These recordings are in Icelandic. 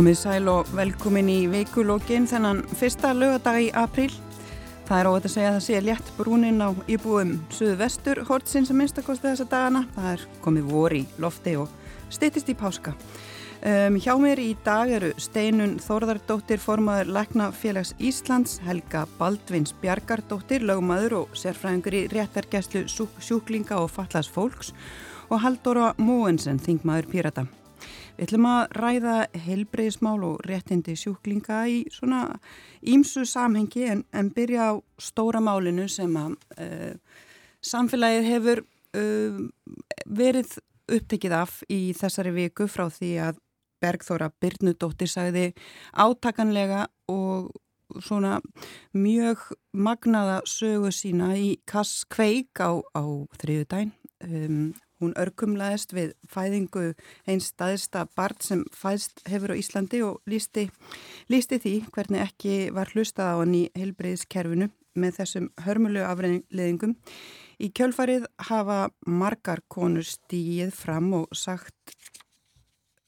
Komið sæl og velkomin í veikulógin þennan fyrsta lögadag í apríl. Það er óvægt að segja að það sé létt brúnin á íbúum suðu vestur hortsin sem minnstakosti þessa dagana. Það er komið voru í lofti og steytist í páska. Um, hjá mér í dag eru Steinun Þórðardóttir, formaður Læknafélags Íslands, Helga Baldvins Bjarkardóttir, lögmaður og sérfræðingur í réttargæslu sjúklinga og fallast fólks og Haldóra Móensen, þingmaður Pírata. Við ætlum að ræða heilbreyðismál og réttindi sjúklinga í svona ímsu samhengi en, en byrja á stóra málinu sem að uh, samfélagið hefur uh, verið upptekið af í þessari viku frá því að Bergþóra Byrnudóttir sagði átakanlega og svona mjög magnaða sögu sína í Kass Kveik á, á þriðu dæn um, Hún örkumlaðist við fæðingu einn staðista barn sem fæðst hefur á Íslandi og lísti, lísti því hvernig ekki var hlustað á hann í heilbreyðskerfinu með þessum hörmulegu afreyðingum. Í kjölfarið hafa margar konur stíið fram og sagt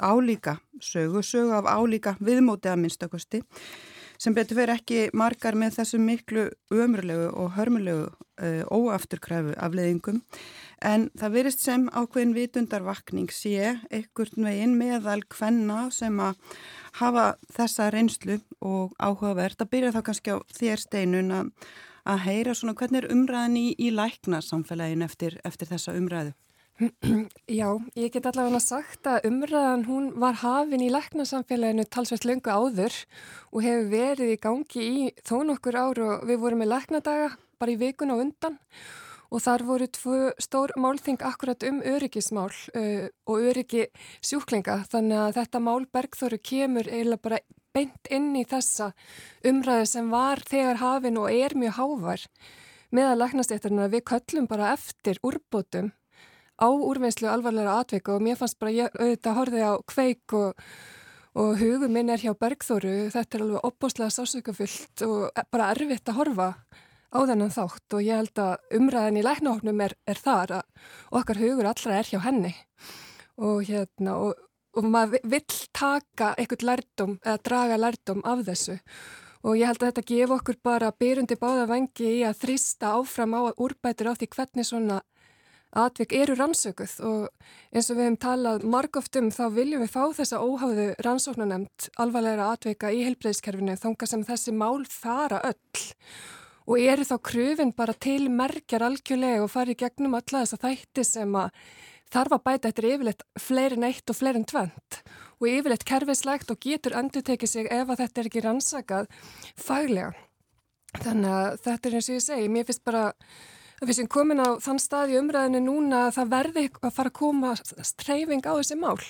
álíka sögu, sögu af álíka viðmótið að minnstakosti sem betur fyrir ekki margar með þessum miklu umrulegu og hörmulegu uh, óafturkræfu afleðingum en það verist sem ákveðin vitundarvakning sé einhvern veginn meðal hvenna sem að hafa þessa reynslu og áhugavert að byrja þá kannski á þér steinun að, að heyra svona hvernig er umræðin í, í lækna samfélagin eftir, eftir þessa umræðu. Já, ég get allavega sagt að umræðan hún var hafin í læknasamfélaginu talsvægt löngu áður og hefur verið í gangi í þó nokkur ár og við vorum með læknadaga bara í vikun á undan. Og þar voru tvo stór málþing akkurat um öryggismál uh, og öryggi sjúklinga. Þannig að þetta mál Bergþóru kemur eiginlega bara beint inn í þessa umræðu sem var þegar hafin og er mjög hávar meðal læknastéttarinn að við köllum bara eftir úrbótum á úrvinnslu alvarlega atveika og mér fannst bara, ég auðvitað horfið á kveik og, og hugum minn er hjá Bergþóru, þetta er alveg opbóslega sásökafullt og bara erfitt að horfa á þennan þátt og ég held að umræðin í læknahofnum er, er þar að okkar hugur allra er hjá henni. Og hérna og, og maður vill taka eitthvað lærdom eða draga lærdom af þessu. Og ég held að þetta gefa okkur bara byrjundi báða vangi í að þrista áfram á að úrbætir á því hvernig svona atvik eru rannsökuð og eins og við hefum talað margóft um þá viljum við fá þessa óháðu rannsóknanemt alvarlega atvika í heilbreyðskerfinu þánga sem þessi mál fara öll og eru þá kröfin bara til merkjar algjörlega og fari gegnum alla þessa þætti sem að þarf að bæta eftir yfirleitt fleirin eitt og fleirin tvent og yfirleitt kerfislegt og getur endur tekið sig ef að þetta er ekki rannsakað faglega. Þannig að þetta er eins og ég segi, mér finnst bara Við sem komin á þann stað í umræðinu núna að það verði að fara að koma streyfing á þessi mál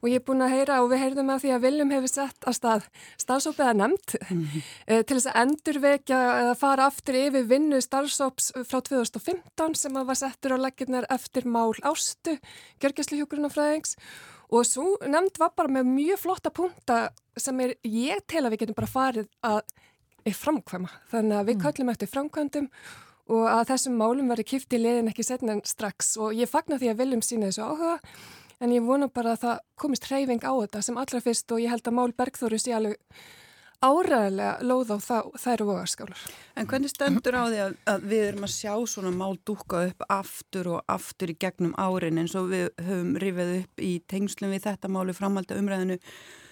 og ég er búin að heyra og við heyrðum að því að Viljum hefur sett að stað starfsópiða nefnd mm -hmm. til þess að endurvekja eða fara aftur yfir vinnu starfsóps frá 2015 sem að var settur á leggirnar eftir mál ástu, Gjörgjæslu hjókurunafræðings og svo nefnd var bara með mjög flotta punta sem er ég tel að við getum bara farið að framkvæma þannig að við mm. köllum eftir framkvæmdum og að þessum málum verði kipt í liðin ekki setna en strax og ég fagnar því að viljum sína þessu áhuga en ég vona bara að það komist hreyfing á þetta sem allra fyrst og ég held að mál Bergþóru sé alveg áræðilega lóð á það, þær og vogarskálar. En hvernig stendur á því að, að við erum að sjá svona mál dúka upp aftur og aftur í gegnum árin eins og við höfum rifið upp í tengslum við þetta máli framhaldi umræðinu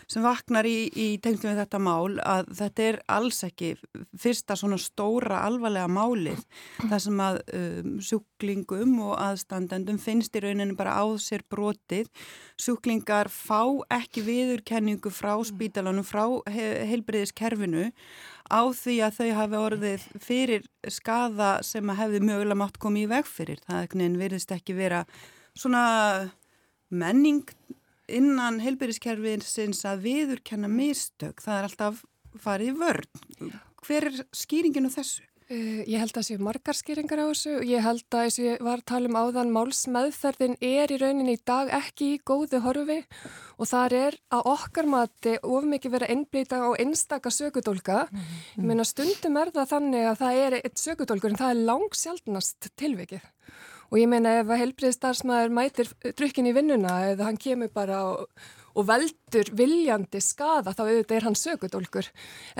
sem vaknar í, í tengslum við þetta mál að þetta er alls ekki fyrsta svona stóra alvarlega málið þar sem að um, sjúklingum og aðstandendum finnst í rauninu bara á sér brotið. Sjúklingar fá ekki viðurkenningu frá spítalanum frá he heilbriðiskerfinu á því að þau hafi orðið fyrir skada sem að hefði mögulega mátt komið í veg fyrir. Það er einhvern veginn virðist ekki vera svona menning innan heilbyrðiskerfiðsins að viðurkenna mistök, það er alltaf farið vörn. Hver er skýringinu þessu? Uh, ég held að það séu margar skýringar á þessu. Ég held að þess að ég var að tala um áðan málsmeðferðin er í rauninni í dag ekki í góðu horfi og þar er að okkar mati of mikið verið að innblýta á einstaka sökudólka. Mm -hmm. Ég meina stundum er það þannig að það er eitt sökudólkur en það er langsjaldnast tilvikið. Og ég meina ef að helbriðstarfsmæður mætir drukkin í vinnuna eða hann kemur bara og, og veldur viljandi skada þá auðvitað er hann sökudólkur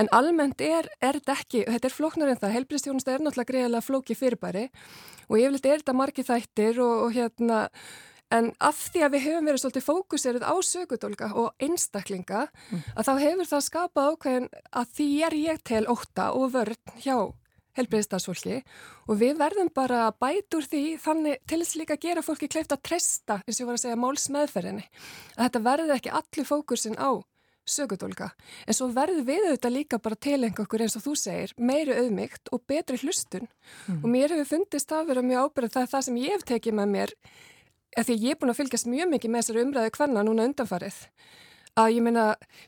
en almennt er, er þetta ekki, þetta er flóknar en það, helbriðstjónusta er náttúrulega greiðilega flóki fyrirbæri og yfirleitt er þetta margi þættir og, og hérna en af því að við hefum verið svolítið fókuserið á sökudólka og einstaklinga mm. að þá hefur það skapað ákveðin að því er ég til óta og vörn hjá helbreyðstafsfólki og við verðum bara að bæta úr því þannig til þess líka að gera fólki kleift að treysta, eins og ég var að segja, málsmeðferðinni. Að þetta verði ekki allir fókusin á sögutólka. En svo verður við auðvitað líka bara tilenga okkur eins og þú segir, meiri auðmygt og betri hlustun. Mm. Og mér hefur fundist það að vera mjög ábyrðið, það er það sem ég hef tekið með mér, því ég er búin að fylgjast mjög mikið með þessari umræðu hverna núna undanfarið að ég meina,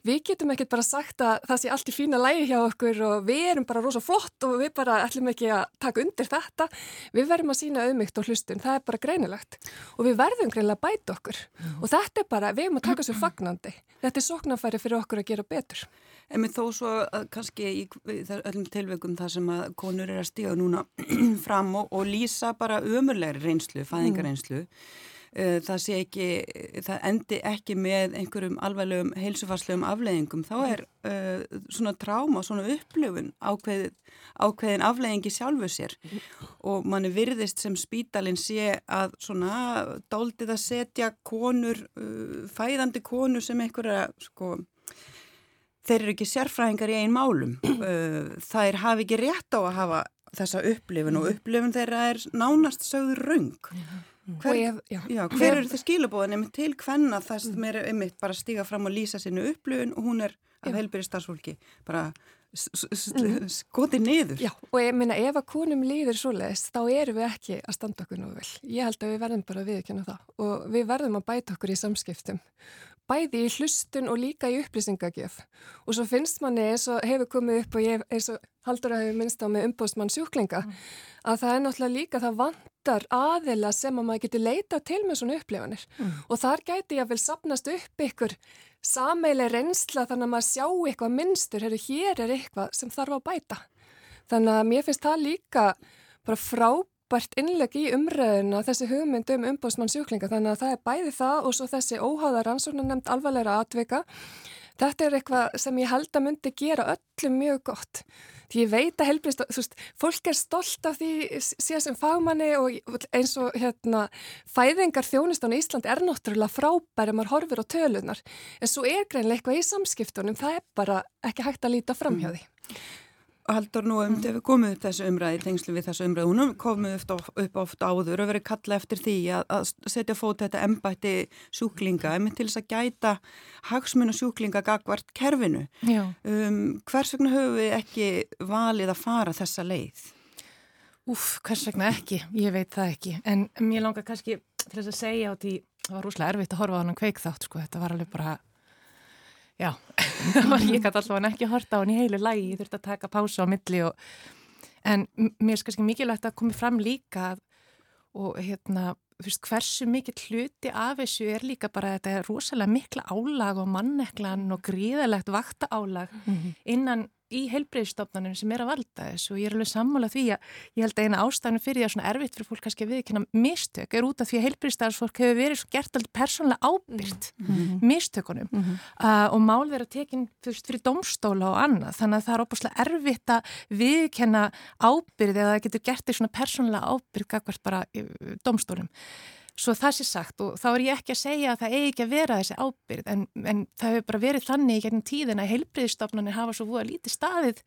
við getum ekkert bara sagt að það sé allt í fína lægi hjá okkur og við erum bara rosa flott og við bara ætlum ekki að taka undir þetta. Við verðum að sína auðmygt og hlustun það er bara greinilegt. Og við verðum greinlega að bæta okkur. Mm. og þetta er bara, við erum að taka svo fagnandi. Þetta er sóknarfæri fyrir okkur að gera betur. En mér þó svo að kannski í, öllum tilveikum það sem að konur er að stíga núna fram og, og lýsa bara ömurlegri reynslu, fæðingarreynslu mm það sé ekki, það endi ekki með einhverjum alveglegum heilsufarslegum afleðingum, þá er uh, svona tráma, svona upplöfun ákveð, ákveðin afleðingi sjálfu sér. Og manni virðist sem spítalinn sé að svona dóldið að setja konur, uh, fæðandi konur sem einhverja sko þeir eru ekki sérfræðingar í einn málum. Uh, þær hafi ekki rétt á að hafa þessa upplifun og upplifun þeirra er nánast sögður raung Hver, ef, já, já, hver eru þið skilabóðan til hvenna það sem er einmitt bara að stiga fram og lýsa sinu upplöfun og hún er af helbyrri starfsfólki bara mhm. skotið niður. Já og ég minna ef að konum líður svo leiðist þá erum við ekki að standa okkur nú vel. Ég held að við verðum bara að viðkjöna það og við verðum að bæta okkur í samskiptum bæði í hlustun og líka í upplýsingagjöf og svo finnst manni eins og hefur komið upp og ég eins og haldur að hefur minnst á með umbóðsmann sjúklinga mm. að það er náttúrulega líka það vantar aðila sem að maður getur leita til með svona upplifanir mm. og þar gæti ég að vel sapnast upp ykkur sameileg reynsla þannig að maður sjá eitthvað minnstur, herru hér er eitthvað sem þarf að bæta þannig að mér finnst það líka bara frábært frábært innleg í umræðina þessi hugmynd um umbóðsmann sjúklinga þannig að það er bæði það og svo þessi óháða rannsóknar nefnd alvarleira atvika. Þetta er eitthvað sem ég held að myndi gera öllum mjög gott. Því ég veit að helbrist, þú veist, fólk er stolt af því síðan sem fagmanni og eins og hérna fæðingar þjónustan í Ísland er náttúrulega frábæri maður horfir á tölunar. En svo er greinlega eitthvað í samskiptunum, það er bara ekki hægt að líta fram hjá því. Haldur nú um, þegar við komum upp þessu umræði, tengslu við þessu umræði, hún komum upp, upp oft áður og verið kalla eftir því að, að setja fót þetta embætti sjúklinga, emitt til þess að gæta hagsmun og sjúklinga gagvart kerfinu. Um, hvers vegna höfum við ekki valið að fara þessa leið? Úf, hvers vegna ekki? Ég veit það ekki, en mér langar kannski til þess að segja á því, það var rúslega erfitt að horfa á hann kveikþátt, sko, þetta var alveg bara Já, ég gæti alltaf ekki að horta á hann í heilu lægi, ég þurfti að taka pása á milli og, en mér er kannski mikilvægt að komi fram líka og hérna, þú veist, hversu mikið hluti af þessu er líka bara þetta er rosalega mikla álag og manneklan og gríðalegt vakta álag mm -hmm. innan í heilbreyðstofnanum sem er að valda þessu og ég er alveg sammálað því að ég held að eina ástæðinu fyrir því að svona erfitt fyrir fólk kannski að viðkynna mistök er út af því að heilbreyðstafsfólk hefur verið svo gert alltaf persónlega ábyrgt mm -hmm. mistökunum mm -hmm. uh, og mál verið að tekin fyrst fyrir domstóla og annað þannig að það er óbúslega erfitt að viðkynna ábyrði eða það getur gert því svona persónlega ábyrg akkvært bara uh, domstólum Svo það sé sagt og þá er ég ekki að segja að það eigi ekki að vera þessi ábyrð en, en það hefur bara verið þannig í gegnum tíðin að heilbriðstofnarnir hafa svo búið að lítið staðið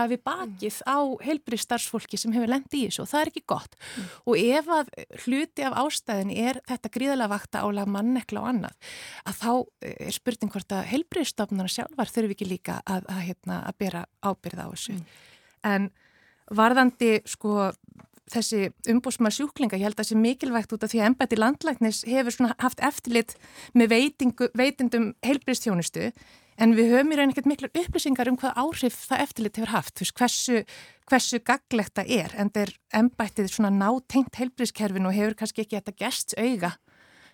að við bakið á heilbriðstarfsfólki sem hefur lendið í þessu og það er ekki gott. Mm. Og ef að hluti af ástæðin er þetta gríðalega vakta álag mannekla og annað að þá er spurning hvort að heilbriðstofnarnar sjálfar þurfi ekki líka að, að, hérna, að bera ábyrð á þessu. Mm. En varðandi sko þessi umbúsmar sjúklinga, ég held að það sé mikilvægt út af því að ennbætti landlæknis hefur haft eftirlit með veitingu, veitindum heilbristjónustu en við höfum í raun ekkert miklu upplýsingar um hvað áhrif það eftirlit hefur haft, veist, hversu, hversu gaglegt það er en er ennbættið svona nátengt heilbriskerfin og hefur kannski ekki þetta gests auga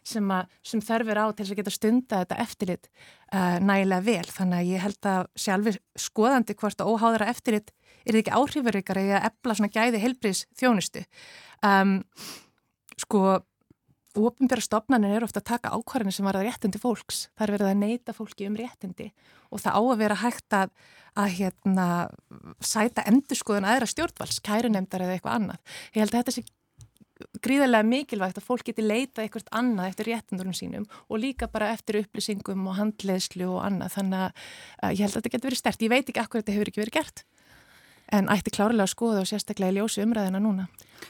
sem, sem þarfir á til að geta stunda þetta eftirlit uh, nægilega vel þannig að ég held að sjálfur skoðandi hvort að óháðara eftirlit er ekki áhrifaríkar eða ebla svona gæði helbriðs þjónustu um, sko ofinbæra stopnarnir eru ofta að taka ákvarðinu sem var að réttindi fólks. Það er verið að neyta fólki um réttindi og það á að vera hægt að, að hérna, sæta endurskoðun aðra stjórnvals, kærunemdar eða eitthvað annað. Ég held að þetta sé gríðarlega mikilvægt að fólk geti leita eitthvað annað eftir réttindurum sínum og líka bara eftir upplýsingum og handleðslu og annað. Þannig að ég held að þetta getur verið stert. Ég veit ekki akkur þetta hefur ekki verið gert en ætti klárlega að skoða og sérstaklega í ljósi umræðina núna.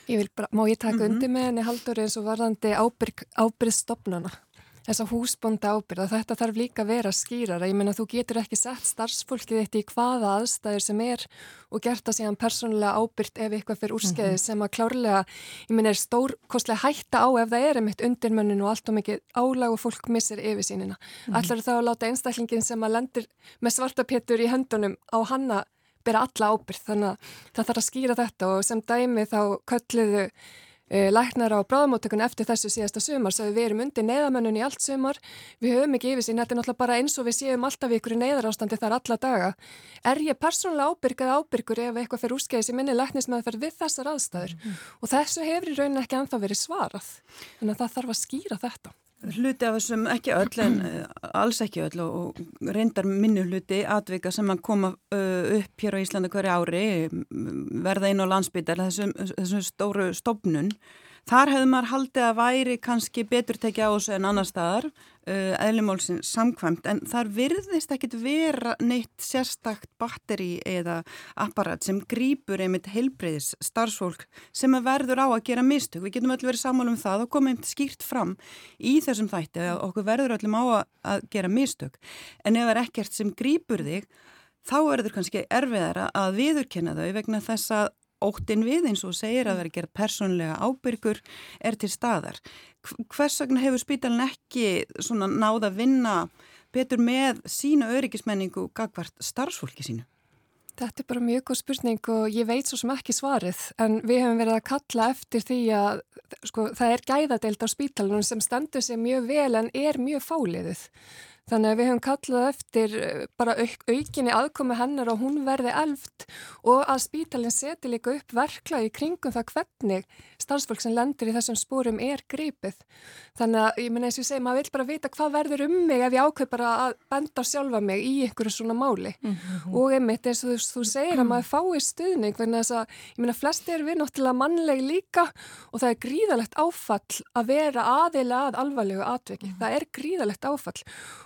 Ég vil bara, má ég taka mm -hmm. undir með henni haldur eins og varðandi ábyrg, ábyrgstofnana þessa húsbonda ábyrð og þetta þarf líka að vera skýrara. Ég menna þú getur ekki sett starfsfólkið eitt í hvaða aðstæður sem er og gert það síðan persónulega ábyrgt ef eitthvað fyrir úrskeiði mm -hmm. sem að klárlega, ég menna er stórkostlega hætta á ef það er einmitt undirmönnun og allt og mikið álag og fólk missir yfir sínina. Mm -hmm. Ætlar þá að láta einstaklingin sem að lendir með svartapétur í höndunum á hanna bera alla ábyrð þannig að það þarf að skýra þetta og sem dæmi þá kölluðu læknar á bráðamóttökun eftir þessu síðasta sumar svo við erum undir neyðamönnun í allt sumar. Við höfum ekki yfir sín, þetta er náttúrulega bara eins og við séum alltaf ykkur í neyðarástandi þar alla daga. Er ég persónulega ábyrg eða ábyrgur ef eitthvað fyrir úrskeiðis í minni læknismæðferð við þessar aðstæður? Mm. og þessu hefur í raunin ekki anþá verið svarað. Að það þarf að skýra þetta Hluti af þessum ekki öll en eh, alls ekki öll og reyndar minnu hluti atvika sem að koma uh, upp hér á Íslanda hverju ári verða inn á landsbytjar þessum, þessum stóru stopnun Þar hefur maður haldið að væri kannski betur tekið á þessu en annar staðar, uh, eðlumálsinn samkvæmt, en þar virðist ekkit vera neitt sérstakt batteri eða apparat sem grýpur einmitt heilbreyðis starfsfólk sem verður á að gera mistök. Við getum öll verið saman um það og komum skýrt fram í þessum þætti að okkur verður öllum á að gera mistök. En ef það er ekkert sem grýpur þig, þá er þetta kannski erfiðara að viðurkenna þau vegna þess að óttin við eins og segir að vera að gera persónlega ábyrgur er til staðar. Hvers vegna hefur spítalinn ekki náða að vinna betur með sína öryggismenningu gagvart starfsfólki sínu? Þetta er bara mjög góð spurning og ég veit svo sem ekki svarið en við hefum verið að kalla eftir því að sko, það er gæðadeild á spítalunum sem stendur sig mjög vel en er mjög fáliðið. Þannig að við hefum kallað eftir eh, bara auk, aukinni aðkomi hennar og hún verði elft og að spítalinn seti líka upp verkla í kringum það hvernig starfsfólk sem lendur í þessum spórum er gripið. Þannig að ég menna eins og ég segi, maður vil bara vita hvað verður um mig ef ég ákveð bara að benda sjálfa mig í einhverju svona máli. Mm -hmm. Og einmitt eins og þú, þú segir að maður fái stuðning, þannig að ég menna flesti er við náttúrulega mannleg líka og það er gríðalegt áfall að vera aðila að alvarlegu atveki. Mm -hmm. Það er gríðalegt áfall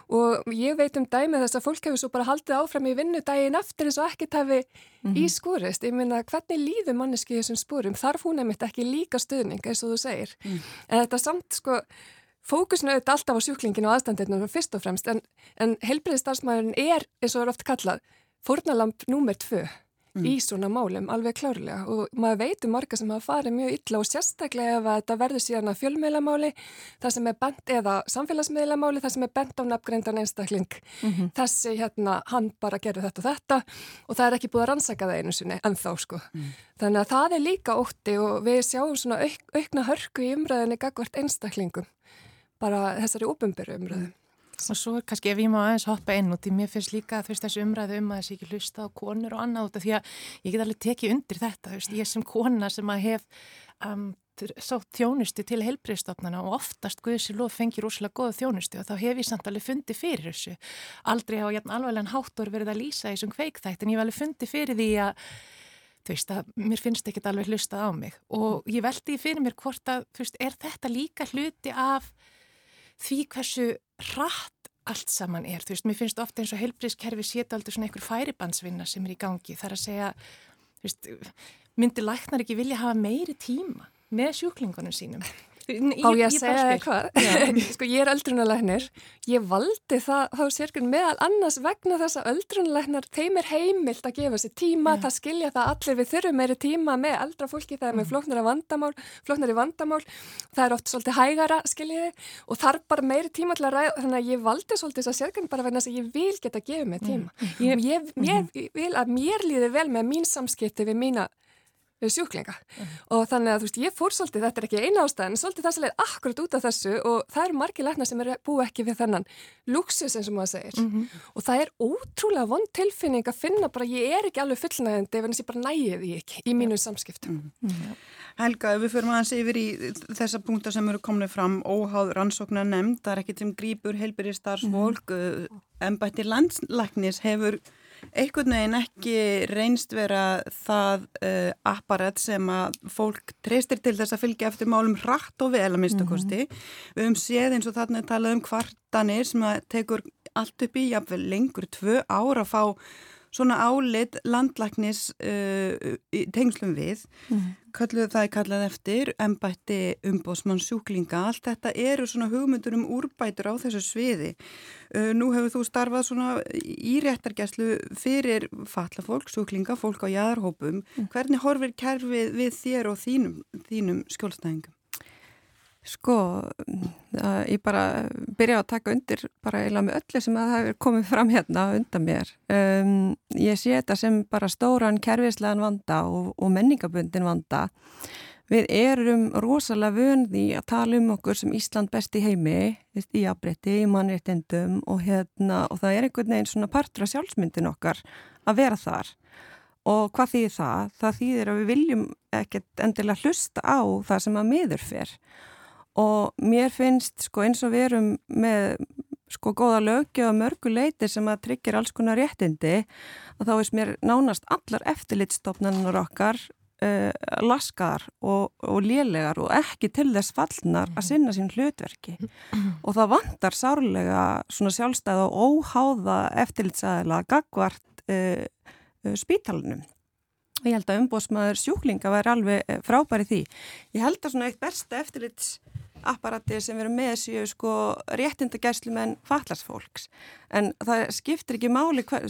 og ég veit um dæmið þess að fólk hefur svo bara haldið áfram í vinnu daginn eftir eins og ekkert hefði mm -hmm. í skúrist. Ég minna, hvernig líður manneski þessum spúrum? Þarf hún einmitt ekki líka stuðning, eins og þú segir. Mm. En þetta samt, sko, fókusinu auðvitað alltaf á sjúklinginu og aðstandinu fyrst og fremst, en, en helbriðistarsmæðurinn er, eins og er oft kallað, fórnalamp númer tvö mm. í svona málum alveg klárlega og maður veitum marga sem hafa farið mjög illa og sérstaklega ef þetta verður síðan að fjölmiðlamáli það sem er bent eða samfélagsmiðlamáli það sem er bent á nafngreindan einstakling mm -hmm. þessi hérna hann bara gerur þetta og þetta og það er ekki búið að rannsaka það einu sinni en þá sko mm. þannig að það er líka ótti og við sjáum svona auk, aukna hörku í umræðinni gagvart einstaklingum bara þessari óbumberu umræðu Og svo kannski ef ég má aðeins hoppa inn út í mér finnst líka veist þessu umræðu um að þessi ekki hlusta á konur og annað út af því að ég get alveg tekið undir þetta, veist, ég sem kona sem að hef um, sátt þjónustu til heilbreyðstofnana og oftast Guðsilof fengir úrslega goða þjónustu og þá hef ég samt alveg fundið fyrir þessu. Aldrei hafa jæfn alveglega háttur verið að lýsa þessum kveikþætt en ég hef alveg fundið fyrir því að þú veist að mér finnst ekkit alveg hlustað á mig og ég veldi fyrir mér hvort að, veist, er þetta líka hluti af því hversu rætt allt saman er. Þú veist, mér finnst ofta eins og heilbríðskerfi séta aldrei svona einhver færibandsvinna sem er í gangi. Það er að segja, þú veist, myndi læknar ekki vilja hafa meiri tíma með sjúklingunum sínum. Á ég að segja eitthvað, sko ég er öldrunalæknir, ég valdi það þá sérkjörn meðal annars vegna þess að öldrunalæknar, þeim er heimilt að gefa sér tíma, Já. það skilja það allir við þurfum meiri tíma með eldra fólki, er með mm. flóknari vandamál, flóknari vandamál, það er oft svolítið hægara skiljiði og þarf bara meiri tíma til að ræða, þannig að ég valdi svolítið þess að sérkjörn bara vegna þess að ég vil geta að gefa mig tíma. Ég, ég, ég, ég vil að mér líði vel með mín samskipti við mína sjúklinga. Mm. og þannig að þú veist ég fór svolítið, þetta er ekki eina ástæðan svolítið það sem er akkurat út af þessu og það eru margi lækna sem er búið ekki við þennan luxus eins og maður segir. Mm -hmm. og það er ótrúlega vond tilfinning að finna bara ég er ekki alveg fullnægandi ef en þess að ég bara næði því ekki í mínu samskiptum. Mm -hmm. Helga, ef við förum aðeins yfir í þessa punktar sem eru komnið fram óháð rannsóknar nefnd, það er ekkit sem grýpur heilbyrjir starfsfólk, einhvern veginn ekki reynst vera það uh, apparat sem að fólk treystir til þess að fylgja eftir málum hratt og vel að minnstakosti. Mm -hmm. Við höfum séð eins og þarna talað um kvartanir sem að tekur allt upp í jafnvel lengur tvö ár að fá svona álit landlæknis uh, tengslum við mm. kalluð það er kallað eftir embætti umbósmann sjúklinga allt þetta eru svona hugmyndur um úrbætur á þessu sviði uh, nú hefur þú starfað svona í réttargæslu fyrir fallafólk, sjúklinga, fólk á jæðarhópum mm. hvernig horfir kerfið við þér og þínum, þínum skjólstæðingum? Sko, ég bara byrja að taka undir bara eiginlega með öllu sem að það hefur komið fram hérna undan mér. Um, ég sé þetta sem bara stóran kervislegan vanda og, og menningabundin vanda. Við erum rosalega vöndi að tala um okkur sem Ísland best í heimi, í afbreytti, í mannréttindum og, hérna, og það er einhvern veginn svona partur af sjálfsmyndin okkar að vera þar. Og hvað þýðir það? Það þýðir að við viljum ekkert endilega hlusta á það sem að miður fyrr og mér finnst sko eins og við erum með sko góða lögju og mörgu leiti sem að tryggir alls konar réttindi að þá veist mér nánast allar eftirlitstofnanur okkar uh, laskar og, og lélegar og ekki til þess fallnar að sinna sín hlutverki. Og það vantar sárlega svona sjálfstæða og óháða eftirlitsæðila gagvart uh, uh, spítalunum og ég held að umbósmaður sjúklinga væri alveg frábæri því. Ég held að svona eitt besta eftirlits apparati sem verður með séu sko réttindagæslu með fallarsfólks en það skiptir ekki máli hvar,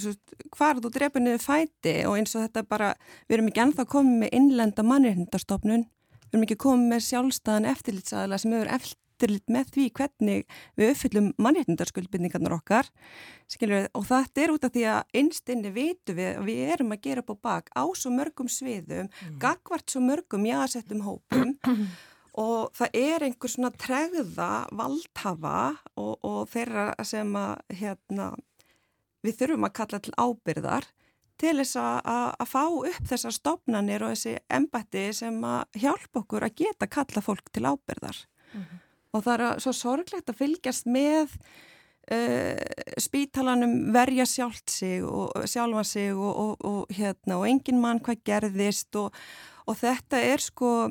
hvar þú drefur niður fæti og eins og þetta bara, við erum ekki ennþá komið með innlenda mannréttindastofnun. Við erum ekki komið með sjálfstæðan eftirlitsaðala sem hefur eftirlit með því hvernig við uppfyllum mannréttindarskuldbindningarnar okkar. Skilur, og þetta er út af því að einstinni vitu við að við erum að gera på bak á svo mörgum sviðum, mm. gagvart svo mörgum jásettum hópum og það er einhver svona tregða valdhafa og, og þeirra sem að hérna, við þurfum að kalla til ábyrðar til þess að fá upp þessar stofnanir og þessi embætti sem að hjálpa okkur að geta kalla fólk til ábyrðar mm -hmm. og það er svo sorglegt að fylgjast með uh, spítalanum verja sjálft sig og sjálfa sig og, og, og hérna og engin mann hvað gerðist og þetta er sko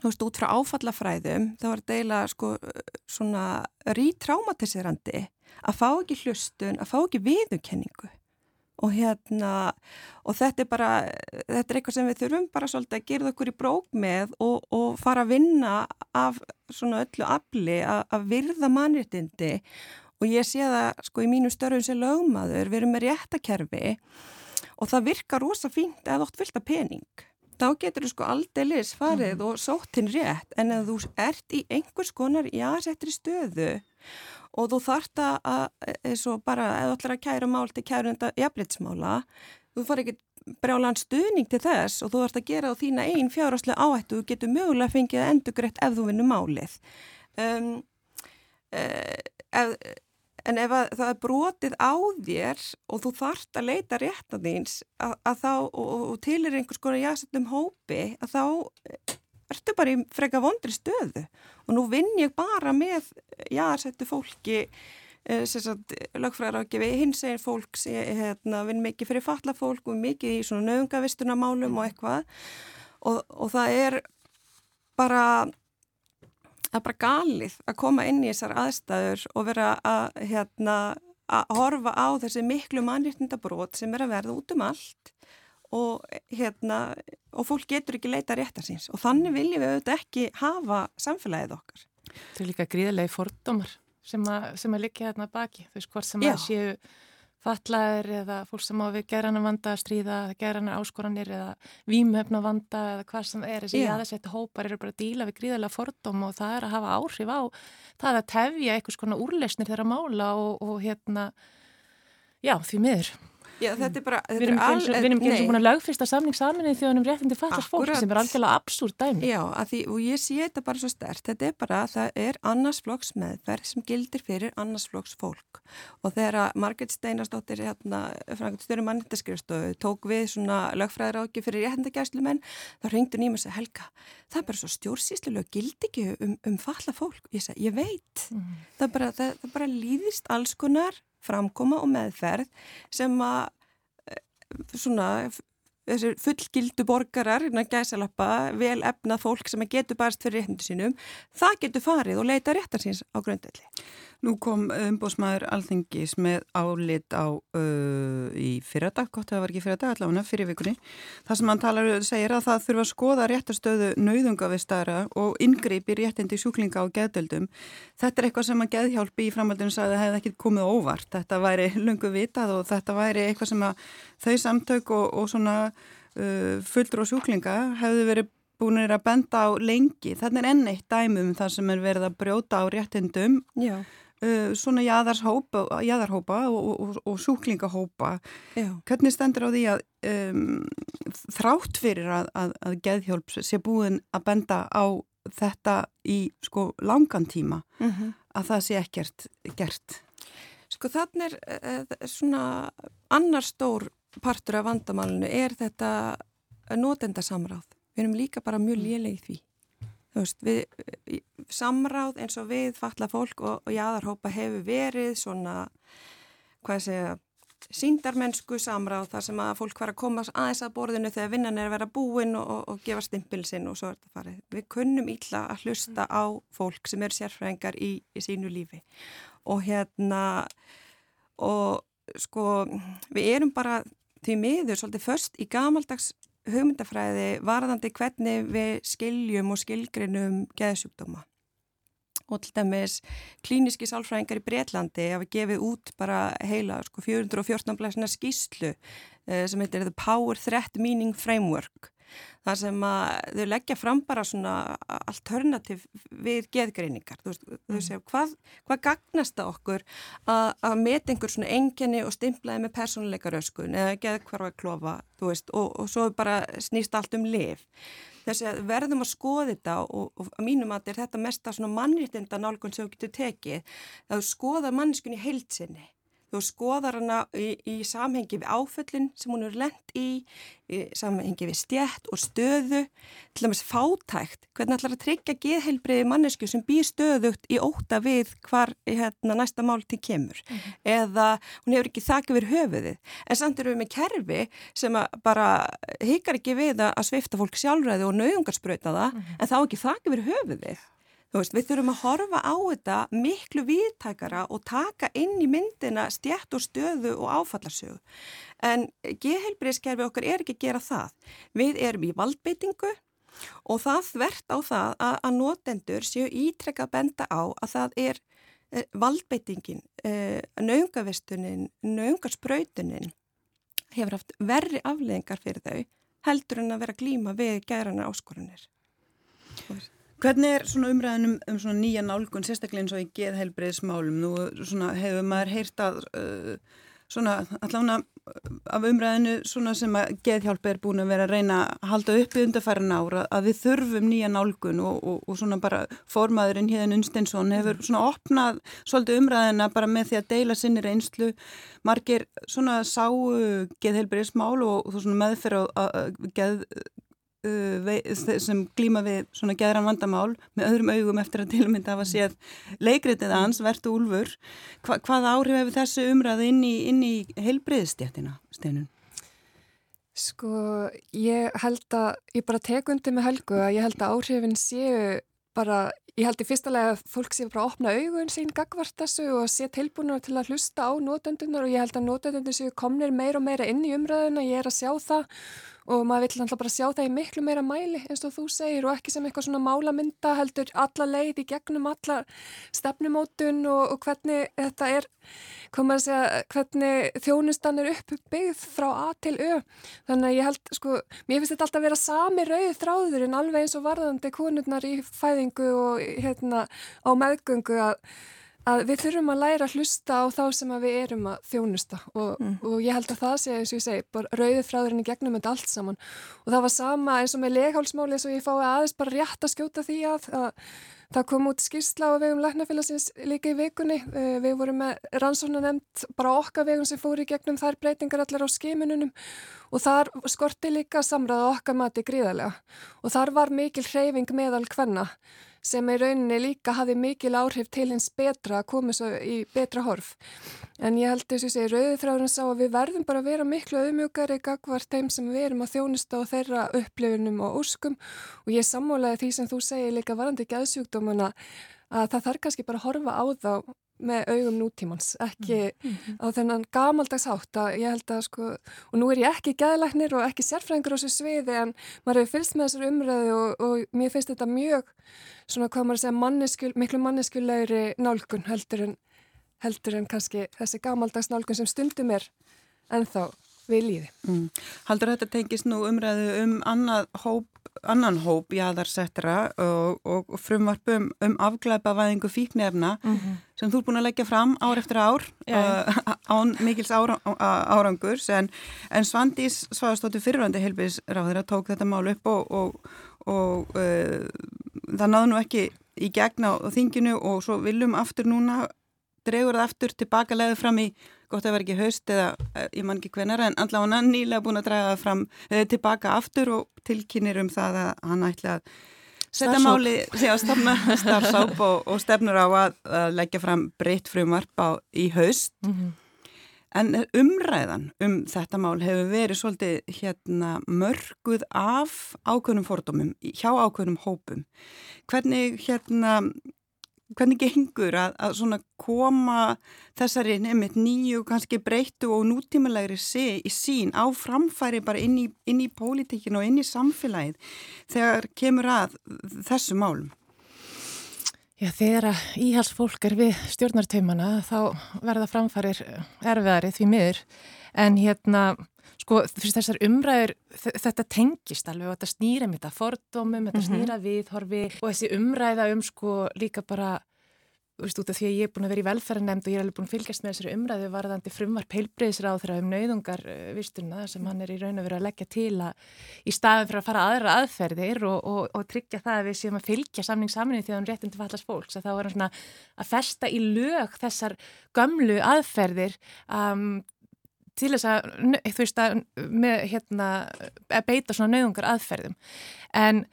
þú veist, út frá áfallafræðum þá þetta eiginlega sko svona rítraumatiserandi að fá ekki hlustun, að fá ekki viðukenningu og hérna og þetta er bara, þetta er eitthvað sem við þurfum bara svolítið að gera okkur í brók með og, og fara að vinna af svona öllu afli að, að virða mannréttindi. Og ég sé það sko í mínu störfum sem lögmaður, við erum með réttakerfi og það virkar rosa fínt eða ótt fylgta pening þá getur þú sko aldeilis farið mm. og sótt hinn rétt en ef þú ert í einhvers konar jásettri stöðu og þú þart að, eins og bara, ef þú ætlar að kæra mál til kærunda jafnleitsmála, þú far ekki brjálan stuðning til þess og þú ert að gera á þína einn fjárháslega áhættu og getur mögulega fengið greitt ef þú vinnur málið. Um, uh, ef, En ef það er brotið á þér og þú þart að leita rétt að þíns að, að þá, og, og til er einhvers konar jásettum hópi, að þá eh, ertu bara í freka vondri stöðu. Og nú vinn ég bara með jásettu fólki, eh, lögfræðar ágefi, hins eginn fólks, ég hérna, vinn mikið fyrir falla fólk og mikið í svona nöðungavistunamálum og eitthvað. Og, og það er bara það er bara galið að koma inn í þessar aðstæður og vera að, hérna, að horfa á þessi miklu mannréttindabrót sem er að verða út um allt og, hérna, og fólk getur ekki leita réttar síns og þannig viljum við auðvitað ekki hafa samfélagið okkar. Það er líka gríðilegi fordómar sem að, að liggja þarna baki, þú veist hvort sem Já. að séu fatlaðir eða fólk sem á við gerana vanda að stríða, gerana áskoranir eða výmöfna vanda eða hvað sem er þessi aðeins hópar eru bara að díla við gríðarlega fordóm og það er að hafa áhrif á það að tefja einhvers konar úrlesnir þeirra mála og, og hérna já því miður. Já, þetta er bara... Þetta Við erum er ekki og- ekki eins og búin að lögfyrsta samning saminnið þjóðunum réttindi fattast fólk sem er algjörlega absúrt dæmi. Já, að því, og ég sé þetta bara svo stert, þetta er bara, það er annarsflokks meðferð sem gildir fyrir annarsflokks fólk og þegar að Margret Steinarsdóttir, hérna, frangastöru mannindaskrifstofu, tók við svona lögfræðir áki fyrir réttindagæslumenn, þá ringdi nýma sig Helga, það er bara svo stjórnsýslulega gildi ekki um, um falla fólk. Ég segi, ég veit, það, bara, það, það bara framkoma og meðferð sem að eh, svona þessir fullgildu borgarar innan gæsalappa, vel efnað fólk sem getur barst fyrir réttindu sínum það getur farið og leita réttar síns á grundvelli. Nú kom umbósmaður Alþingis með álit á uh, í fyrradag, gott að það var ekki fyrradag allavega fyrir vikunni. Það sem hann talar segir að það þurfa að skoða réttastöðu nauðungavistara og inngripi réttindi sjúklinga á geðdöldum. Þetta er eitthvað sem að geðhjálpi í framhaldinu sagði að það hefði ekki komið óvart. Þetta væri lungu vitað og þetta væri eitthvað sem að þau samtök og, og svona uh, fullur og sjúklinga hefði verið búinir að benda á lengi. Þannig er enn eitt dæmum þar sem er verið að brjóta á réttindum Já. Uh, svona jaðarshópa, jaðarhópa og, og, og sjúklingahópa. Já. Hvernig stendur á því að um, þrátt fyrir að, að, að geðhjálp sé búin að benda á þetta í sko langan tíma Mm -hmm. að það sé ekkert gert? Sko þannig er uh, svona annar stór partur af vandamálinu er þetta notendasamráð. Við erum líka bara mjög lélega í því. Veist, við, samráð eins og við falla fólk og, og jáðarhópa hefur verið svona, hvað segja, síndarmennsku samráð þar sem að fólk var að koma aðeins að borðinu þegar vinnan er að vera búin og, og, og gefa stimpil sinn og svo er þetta farið. Við kunnum illa að hlusta á fólk sem eru sérfræðingar í, í sínu lífi og hérna og sko við erum bara því miður svolítið först í gamaldags hugmyndafræði varðandi hvernig við skiljum og skilgrinum geðsjúkdóma og til dæmis klíniski sálfræðingar í Breitlandi hafa gefið út bara heila sko 414 blæsina skýslu eh, sem heitir The Power Threat Meaning Framework þar sem að þau leggja fram bara svona alternativ við geðgreiningar. Þú veist, þau segja hvað, hvað gagnast það okkur að, að meta einhver svona enginni og stimplaði með persónuleikaröskun eða geðkvarfa klofa þú veist, og, og svo bara snýst allt um liv þessi að verðum að skoða þetta og, og að mínum að er þetta mesta svona mannréttinda nálgun sem þú getur tekið að skoða manneskunni heilsinni þú skoðar hana í, í samhengi við áföllin sem hún er lent í, í samhengi við stjætt og stöðu, til dæmis fátækt, hvernig ætlar að tryggja geðheilbriði mannesku sem býr stöðugt í óta við hvar hérna, næsta mál til kemur mm -hmm. eða hún hefur ekki þakka við höfuðið, en samt eru við með kerfi sem bara hikar ekki við að svifta fólk sjálfræði og nauðungarspröyta það, mm -hmm. en þá ekki þakka við höfuðið. Veist, við þurfum að horfa á þetta miklu viðtækara og taka inn í myndina stjætt og stöðu og áfallarsögu. En geðheilbriðskerfi okkar er ekki að gera það. Við erum í valdbeitingu og það þvert á það að, að notendur séu ítrekka að benda á að það er eh, valdbeitingin, eh, naungavistunin, naungarspröytunin hefur haft verri afleðingar fyrir þau heldur en að vera glíma við gærana áskorunir. Hvernig er svona umræðinum um svona nýja nálgun, sérstaklega eins og í geðheilbreyðismálum? Nú svona hefur maður heyrt að uh, svona allavega af umræðinu svona sem að geðhjálp er búin að vera að reyna að halda upp í undarfærin ára að við þurfum nýja nálgun og, og, og svona bara formaðurinn Híðan Unsteinsson hefur svona opnað svolítið umræðina bara með því að deila sinni reynslu. Margir svona sáu geðheilbreyðismál og, og svona meðferð á geð sem glíma við svona geðran vandamál með öðrum augum eftir að tilmynda að séð leikritið hans, Vertu Úlfur. Hva, hvað áhrif hefur þessu umræði inn í, í heilbreyðstjættina, Steinun? Sko, ég held að, ég bara tek undir með Helgu að ég held að áhrifin séu bara, ég held í fyrsta lega að fólk sé bara að opna augun sín gagvart þessu og sé tilbúinur til að hlusta á nótöndunar og ég held að nótöndunar séu komnir meira og meira inn í umræðuna, ég er að sjá það og maður vill alltaf bara sjá það í miklu meira mæli eins og þú segir og ekki sem eitthvað svona málamynda heldur alla leið í gegnum alla stefnumótun og, og hvernig þetta er, koma að segja, hvernig þjónustan er uppbyggð frá A til Ö. Þannig að ég held, sko, mér finnst þetta alltaf að vera sami rauð þráður en alveg eins og varðandi konurnar í fæðingu og hérna á meðgöngu að að við þurfum að læra að hlusta á þá sem við erum að þjónusta. Og, mm. og ég held að það sé, eins og ég segi, bara rauðið fráðurinn í gegnum þetta allt saman. Og það var sama eins og með leghálsmáli eins og ég fái aðeins bara rétt að skjóta því að, að það kom út skýrsla á vegum læknafélagsins líka í vikunni. Eh, við vorum með rannsóna nefnt bara okkar vegum sem fóri gegnum þær breytingar allar á skiminunum og þar skorti líka samræða okkar mati gríðarlega. Og þar var mikil hreyfing meðal hvenna sem í rauninni líka hafi mikil áhrif til hins betra að koma svo í betra horf. En ég held þess að ég rauði þráðurinn sá að við verðum bara að vera miklu auðmjögari gagvart þeim sem við erum að þjónusta og þeirra upplifunum og úrskum og ég sammólaði því sem þú segir líka varandi gæðsjúkdómana að það þarf kannski bara að horfa á þá með augum nútímans, ekki mm -hmm. á þennan gamaldags hátt að ég held að sko, og nú er ég ekki gæðlæknir og ekki sérfræðingur á þessu sviði en maður hefur fylst með þessar umræðu og, og mér finnst þetta mjög svona hvað maður segja manneskul, miklu manneskulegri nálgun heldur en, heldur en kannski þessi gamaldags nálgun sem stundum er ennþá við líði. Mm. Haldur þetta tengist nú umræðu um hóp, annan hóp jáðarsettara og, og frumvarpum um afglæpavæðingu fíknefna mm -hmm. sem þú er búin að leggja fram ár eftir ár yeah. uh, án mikils ára, árangurs en, en Svandís Svagastóttur fyrirvandi helbisráður að tók þetta mál upp og, og, og uh, það náðu nú ekki í gegna á þinginu og svo viljum aftur núna dregur það aftur tilbaka leðið fram í gott að vera ekki haust eða eh, ég man ekki hvenar en allavega hann nýlega búin að draga fram eða tilbaka aftur og tilkynir um það að hann ætla að setja máli, starfsáp og, og stefnur á að, að leggja fram breytt frumvarp á, í haust. Mm -hmm. en umræðan um þetta mál hefur verið svolítið hérna mörguð af ákveðnum fordómum hjá ákveðnum hópum. Hvernig hérna hvernig gengur að, að svona koma þessari nefnitt nýju kannski breyttu og nútímalegri sé í sín á framfæri bara inn í, í pólitíkinu og inn í samfélagið þegar kemur að þessu málum? Já, þegar að íhalsfólk er við stjórnartaumana þá verða framfærir erfiðari því miður en hérna sko þessar umræður þetta tengist alveg og þetta snýra með þetta fordómum, þetta mm -hmm. snýra viðhorfi og þessi umræða um sko líka bara Veist, út af því að ég er búin að vera í velferðanemnd og ég er alveg búin að fylgjast með þessari umræðu varðandi frumvarp heilbreyðisráð þegar um nauðungarvisturna sem hann er í raun að vera að leggja til að í staðin fyrir að fara aðra aðferðir og, og, og tryggja það að við séum að fylgja samningssaminu því að hann réttin til fallast fólks að þá er hann svona að festa í lög þessar gömlu aðferðir um, til þess að, þú veist að, með, hérna, að beita svona nöðungar aðferðum. En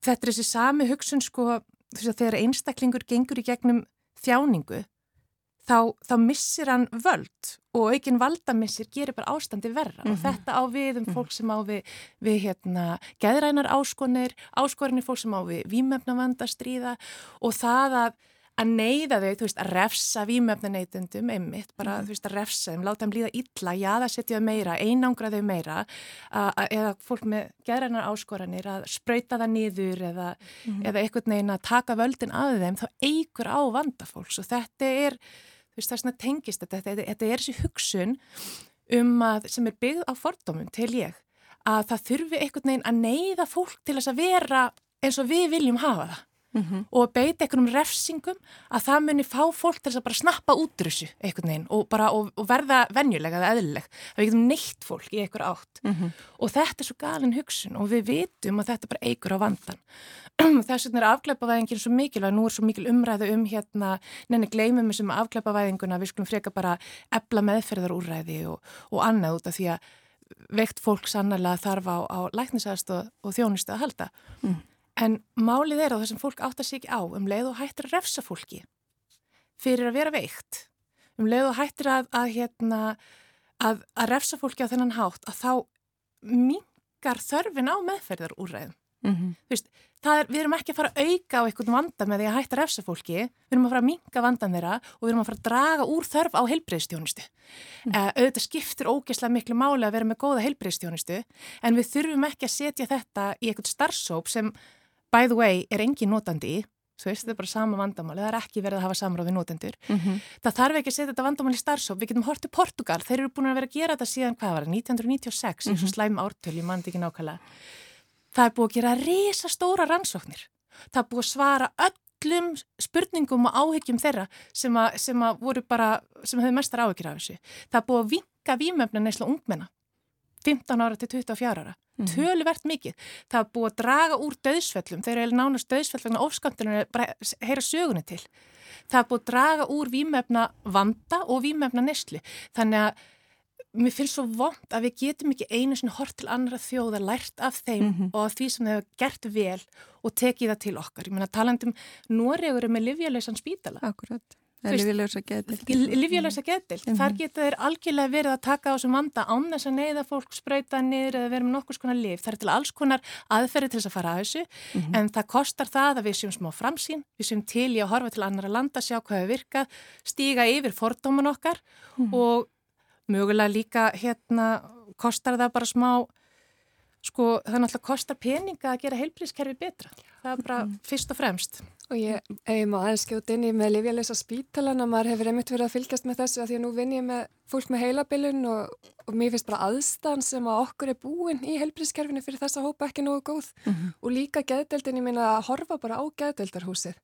þetta er þessi sami hugsun sko, þú veist að þegar einstaklingur gengur í gegnum þjáningu, þá, þá missir hann völd og aukinn valdamissir gerir bara ástandi verra mm -hmm. og mhm. þetta á við um mhm. fólk sem á við, við hérna, geðrænar áskonir, áskonir fólk sem á við výmefna vandastríða og það að að neyða þau, þú veist, að refsa výmöfnaneytundum, einmitt, bara, mm. þú veist, að refsa þeim, láta þeim líða illa, jáða setja þau meira, einangra þau meira, eða fólk með gerðarnar áskoranir að spröyta það niður eða, mm. eða eitthvað neina að taka völdin að þeim, þá eigur á vandafólks og þetta er, þú veist, það er svona tengist þetta, þetta, þetta er þessi hugsun um að, sem er byggð á fordómum, til ég, að það þurfi eitthvað neina að neyða fólk til þess að vera eins og við viljum hafa það mm -hmm. og beita einhvernum refsingum að það muni fá fólk til að bara snappa út þessu einhvern veginn og, bara, og, og verða venjulega eða eðlileg að við getum neitt fólk í einhver átt mm -hmm. og þetta er svo galin hugsun og við vitum að þetta bara eigur á vandan þess vegna er afgleipavæðingin svo mikilvæg, nú er svo mikil umræðu um hérna, neina gleymum þessum afgleipavæðinguna við skulum freka bara ebla meðferðarúræði og, og annað út af því að veikt fólk sannlega þarf á, á læknisæðast og, og þjónustu að halda mm. En málið er að það sem fólk áttar sig ekki á um leið og hættir að refsa fólki fyrir að vera veikt, um leið og hættir að, að, hérna, að, að refsa fólki á þennan hátt að þá mingar þörfin á meðferðarúræðum. Mm -hmm. Veist, er, við erum ekki að fara að auka á einhvern vanda með því að hætta að refsa fólki, við erum að fara að minga vandan þeirra og við erum að fara að draga úr þörf á heilbreyðstjónustu. Mm. Uh, auðvitað skiptir ógeðslega miklu máli að vera með góða heilbreyðstjónustu en við þurfum ekki að setja þetta í einhvern starfsóp sem by the way, er engin notandi í, veist, þetta er bara sama vandamáli, það er ekki verið að hafa samráð við notendur. Mm -hmm. Það þarf ekki að setja þetta vandamáli í starfsóp, við getum hortið Portugal, þeir eru búin að vera að gera þetta síðan, hvað var það, 1996, eins og mhm. slæm ártöl, ég mandi ekki nákvæmlega. Það er búið að gera resa stóra rannsóknir, það er búið að svara öll öllum spurningum og áhyggjum þeirra sem að, sem að voru bara, sem hefur mestar áhyggjur af þessu. Það er búið að vinka výmöfna neysla ungmenna 15 ára til 24 ára. Mm. Töluvert mikið. Það er búið að draga úr döðsfellum. Þeir eru nánast döðsfellum og ofskamtunum bara heyra sögunni til. Það er búið að draga úr výmöfna vanda og výmöfna neysli. Þannig að mér finnst svo vond að við getum ekki einu svona hort til annara þjóða lært af þeim mm -hmm. og af því sem þau hefur gert vel og tekið það til okkar. Ég menna talandum Noregur er með livjalösan spítala. Akkurat. Livjalösa getild. Livjalösa getild. Mm -hmm. Þar geta þeir algjörlega verið að taka á þessum vanda án þess að neyða fólk spröyta niður eða verið með nokkus konar liv. Það er til alls konar aðferði til þess að fara að þessu mm -hmm. en það kostar það að við séum smá framsýn, við séum til í að horfa til annara landa, sjá hvað hefur virkað, stíga yfir fordóman okkar mhm. og mögulega líka hérna kostar það bara smá sko það náttúrulega kostar peninga að gera heilbrískerfi betra það er bara mm. fyrst og fremst og ég, ég má aðeins skjóta inn í með Livjalesa spítalana, maður hefur einmitt verið að fylgjast með þessu að því að nú vinn ég með fólk með heilabilun og, og mér finnst bara aðstæðan sem að okkur er búin í heilbrískerfinu fyrir þessa hópa ekki nógu góð. Mm -hmm. og líka geðdeldin, ég meina að horfa bara á geðdeldarhúsið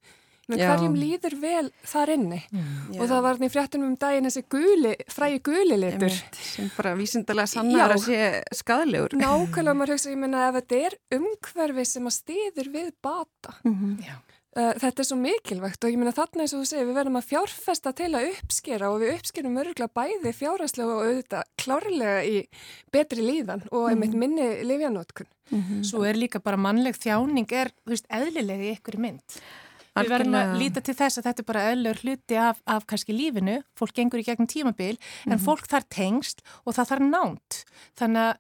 með hverjum líður vel þar inni? Mm. og það var því fréttunum um daginn þessi guli, frægi guli litur. Sem bara vísindilega sannar að sé skadalegur Nákvæmlega maður hugsa, ég menna ef þetta er umhverfi sem að stiður við bata mm -hmm. Uh, þetta er svo mikilvægt og ég menna þarna eins og þú segir við verðum að fjárfesta til að uppskera og við uppskerum öruglega bæði fjárhæslega og auðvitað klárlega í betri líðan og einmitt mm -hmm. minni lifjanótkun -hmm. Svo er líka bara mannleg þjáning er, veist, eðlilega í ykkur mynd Við verðum að líta til þess að þetta er bara öllur hluti af, af kannski lífinu, fólk gengur í gegnum tímabil, mm -hmm. en mhm. fólk þarf tengst og það þarf nánt. Þannig að,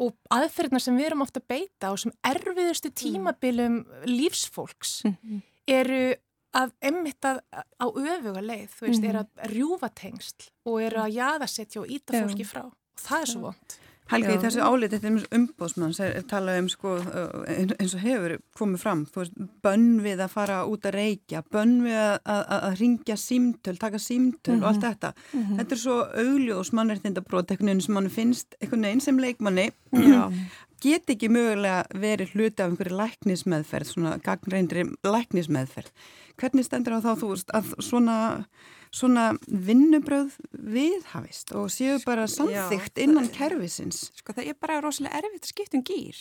og aðferðina sem við erum ofta að beita og sem erfiðustu mhm. tímabilum mm. lífsfólks mm -hmm. Eru að emmitta á öfuga leið, þú veist, -hmm. er að rjúfa tengst og eru að jaðasetja og íta fólki frá. Og það er svo vond. Helga, í þessu álið, þetta er umbóðsmann er talað um sko, eins og hefur komið fram, veist, bönn við að fara út að reykja, bönn við að, að, að ringja símtöl, taka símtöl mm -hmm. og allt mhm. þetta. Mm -hmm. Þetta er svo augljós mannreitindabrót, einhvern veginn sem mann finnst einhvern veginn sem leikmanni get ekki mögulega verið hluti af einhverju læknismeðferð, svona gagnreindri læknismeðferð. Hvernig stendur á þá þú veist að svona svona vinnubröð viðhafist og séu bara samþygt innan kervisins. Sko það er bara rosalega erfitt að skipta um gýr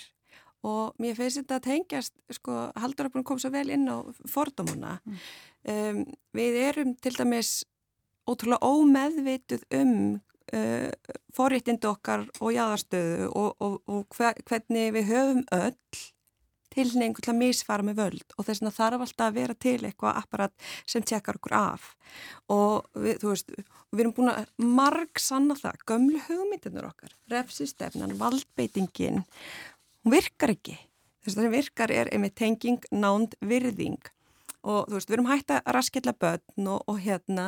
og mér finnst þetta að tengjast, sko Halduröfnum kom svo vel inn á fordómuna. Mm. Um, við erum til dæmis ótrúlega ómeðvituð um uh, forréttindu okkar og jáðarstöðu og, og, og hvernig við höfum öll tilningu til að misfara með völd og þess að þarf alltaf að vera til eitthvað apparat sem tjekkar okkur af og við, veist, við erum búin að marg sanna það, gömlu hugmyndirnur okkar, refsistefnan, valdbeitingin, hún virkar ekki. Þess að það virkar er einmitt tenging, nánd, virðing og þú veist, við erum hægt að raskella börn og, og hérna,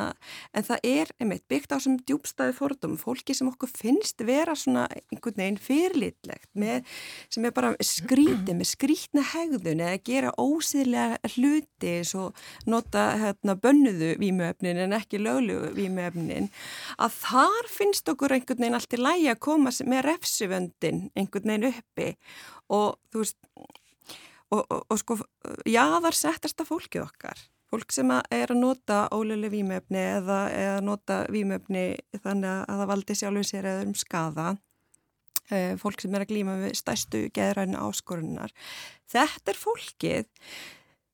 en það er einmitt byggt á sem djúbstæði fordum fólki sem okkur finnst vera svona einhvern veginn fyrirlitlegt með, sem er bara skrítið með skrítna hegðun eða gera ósýðlega hluti svo nota hérna bönnuðu výmöfnin en ekki lögluðu výmöfnin að þar finnst okkur einhvern veginn allt í lægi að koma með refsivöndin einhvern veginn uppi og þú veist og, og, og sko jáðar settast að fólkið okkar. Fólk sem er að nota ólega výmöfni eða, eða nota výmöfni þannig að það valdi sjálfum sér eða um skada e, fólk sem er að glýma við stærstu geðræna áskorunar. Þetta er fólkið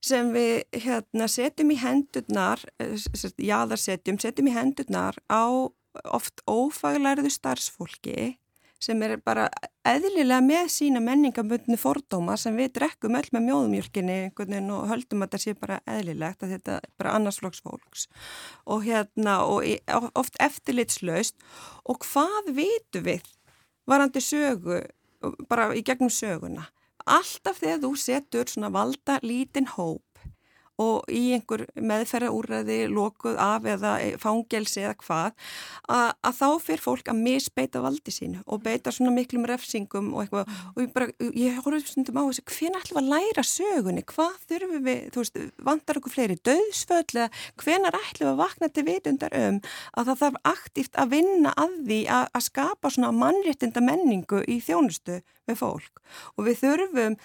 sem við hérna, setjum í hendurnar e, jáðar setjum, í hendurnar á oft ófaglæriðu starfsfólki sem er bara eðlilega með sína menningabundni fordóma sem við drekkum öll með mjóðumjölkinni og höldum að þetta sé bara eðlilegt að þetta er bara annarsflokks fólks. Og hérna og oft eftirlitslaust. Og hvað vitu við varandi sögu bara í gegnum söguna? Alltaf þegar þú setur svona valda lítinn hóp og í einhver meðferðaúræði lokuð af eða fangelsi eða hvað að, að þá fyrir fólk að misbeita valdi sínu og beita svona miklum refsingum og eitthvað. Mm. og ég bara, ég horfði stundum á þessu hvena ætlum við að læra sögunni, hvað þurfum við, þú veist, vantar okkur fleiri döðsföll eða hvenar ætlum við að vakna til vitundar um að það þarf aktíft að vinna að því að, að skapa svona mannréttinda menningu í þjónustu með fólk. Og við þurfum,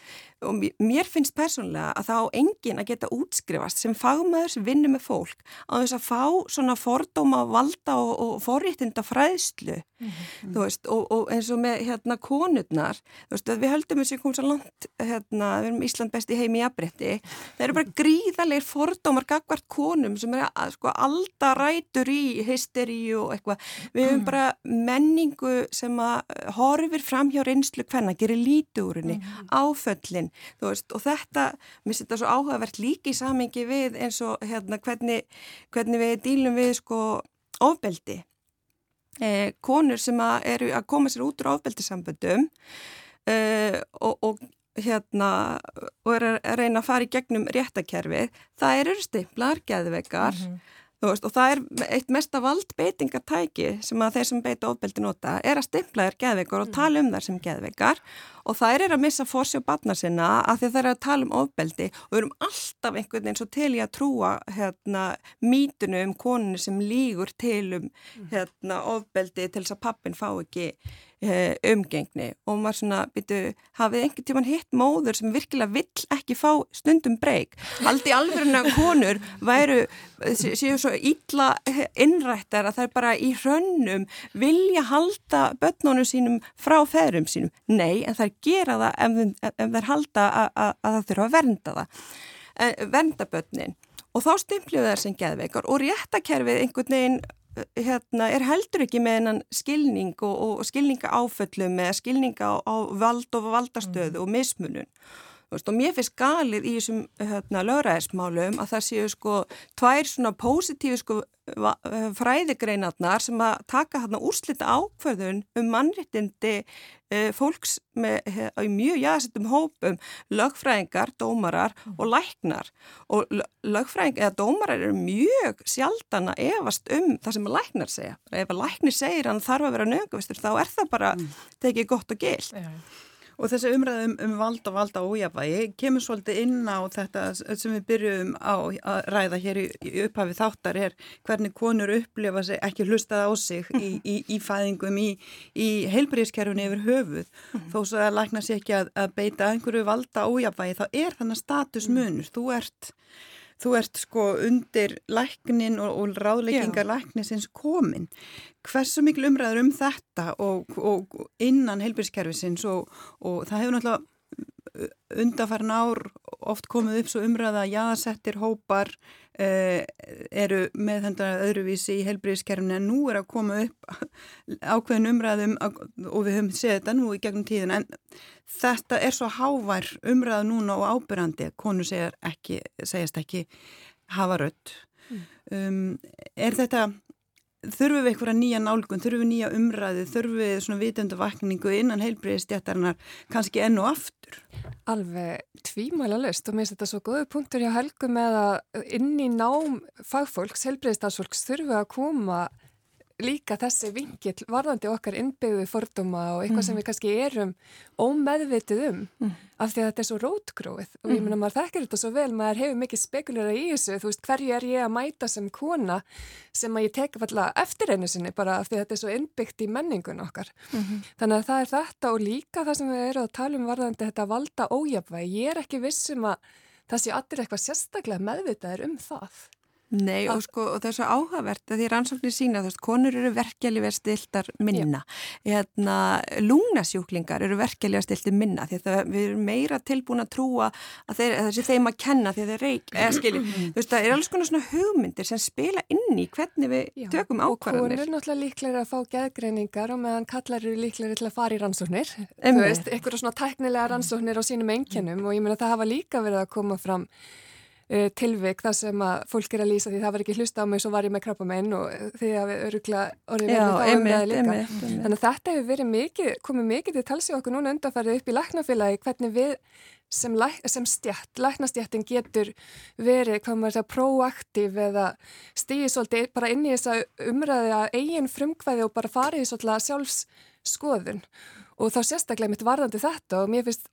og mér finnst persónlega að þá engin að geta útskrifast sem fagmaður sem vinnur með fólk á þess að fá svona fordóma valda og, og forréttinda fræðslu mm -hmm. veist, og, og eins og með hérna konurnar, veist, við höldum þessi komum svo langt, hérna, við erum Ísland besti heim í aðbretti, það eru bara gríðarleir fordómar gagvart konum sem er að sko alda rætur í hysteríu og eitthvað, við höfum bara menningu sem að horfir fram hjá reynslu hvenna, gerir lítúrinni, mm -hmm. áföllin þú veist, og þetta, mér finnst þetta svo áhugavert líki í samengi við eins og hérna hvernig, hvernig við dílum við sko ofbeldi eh, konur sem að eru að koma sér út úr ofbeldisamböndum eh, og, og hérna og er að reyna að fara í gegnum réttakerfið, það eru stimplar, geðveikar mm -hmm. Veist, og það er eitt mesta valdbeitingartæki sem að þeir sem beita ofbeldi nota er að stimpla þér geðveikar og mm. tala um þær sem geðveikar og þær er að missa fórsjó batna sinna að því þær er að tala um ofbeldi og við erum alltaf einhvern veginn svo til í að trúa hérna, mítunu um koninu sem lígur til um mm. hérna, ofbeldi til þess að pappin fá ekki umgengni og maður svona, byrju, hafið einhvern tíman hitt móður sem virkilega vill ekki fá stundum breyk. Allt í alverðinu að konur væru, séu svo ítla innrættar að það er bara í hrönnum vilja halda börnunum sínum frá feðrum sínum. Nei, en það er gera það ef, ef er halda að, að, að það þurfa að vernda það. Eh, vernda börnin. Og þá stimpliðu þær sem geðveikar og réttakerfið einhvern veginn hérna, er heldur ekki með hennan skilning og, og skilninga áföllum eða skilninga á, á vald og valdastöðu mm. og mismunun. Veist, og mér finnst galið í þessum hérna, lögræðismálum að það séu sko tvær svona pósitífi sko fræðigreinarnar sem að taka hérna úrslita ákverðun um mannréttindi e, fólks með he, mjög jæðsettum hópum lögfræðingar, dómarar og læknar og lögfræðingar eða dómarar eru mjög sjaldan að efast um það sem að læknar segja. Ef að læknir segir að hann þarf að vera nöngavestur þá er það bara mm. tekið gott og gilt. Og þessi umræðum um vald og valda ójafvægi kemur svolítið inn á þetta sem við byrjuðum á að ræða hér í, í upphafi þáttar er hvernig konur upplifa sig, ekki hlustað á sig í, í, í fæðingum, í heilbríðskerfuni yfir höfuð. Mhm. Þó svo að lækna sér ekki að, að beita einhverju valda ójafvægi þá er þannig statusmunur. Þú ert þú ert sko undir læknin og, og ráðleikingar læknisins komin. Hversu miklu umræður um þetta og, og innan heilbírskerfisins og, og það hefur náttúrulega undarfærin ár oft komið upp svo umræða að jáðasettir hópar eru með þetta öðruvísi í helbriðskerfni en nú er að koma upp ákveðin umræðum og við höfum séð þetta nú í gegnum tíðin en þetta er svo hávær umræða núna og ábyrrandi að konu ekki, segjast ekki hafa rött. Mm. Um, er þetta þurfum við einhverja nýja nálgun, þurfum við nýja umræði, þurfum við svona vitöndu vakningu innan heilbreyðistjættarinnar kannski enn og aftur? Alveg tvímæla löst og mér finnst þetta svo góðu punktur hjá Helgu með að inn í nám fagfólks, heilbreyðistafsfólks þurfum við að koma líka þessi vingill varðandi okkar innbyggðu forduma og eitthvað mm. sem við kannski erum ómeðvitið um mm. af því að þetta er svo rótgróið og ég minna maður þekkir þetta svo vel, maður hefur mikið spekulera í þessu, þú veist hverju er ég að mæta sem kona sem að ég teka falla eftir einu sinni bara af því að þetta er svo innbyggt í menningun okkar -hmm. þannig að það er þetta og líka það sem við erum að tala um varðandi þetta valda ójafvæg, ég er ekki vissum að það sé allir eitthvað sérstaklega meðvitaðir um það Nei og sko og það er svo áhugavert að því rannsóknir sína þú veist, konur eru verkeflilega stiltar minna, hérna lúnasjúklingar eru verkeflilega stiltir minna því að við erum meira tilbúin að trúa að þeir, þessi þeim að kenna því að þeir reik, eða skilji, þú veist það er alls konar svona hugmyndir sem spila inn í hvernig við Já, tökum ákvarðanir. Og konur er náttúrulega líklega að fá geðgreiningar og meðan kallar eru líklega til að fara í rannsóknir, þú veist, eitthvað svona tæknilega rannsóknir á sínum enginum og ég meina það hafa líka verið að koma fram uh, tilvik þar sem að fólk er að lýsa því það var ekki hlusta á mig svo var ég með krabba meginn og því að við örugla orðið verið þá um það líka. Emi, emi. Þannig að þetta hefur verið mikið, komið mikið til talsið okkur núna undanfærið upp í læknafélagi hvernig við sem, læk, sem stjætt, læknastjættin getur verið, hvað maður það, proaktív eða stíði svolítið bara inn í umræði að eigin frumkvæði og bara farið svolítið sjálfsskoðun og þá sérstaklega mitt varðandi þetta og mér finnst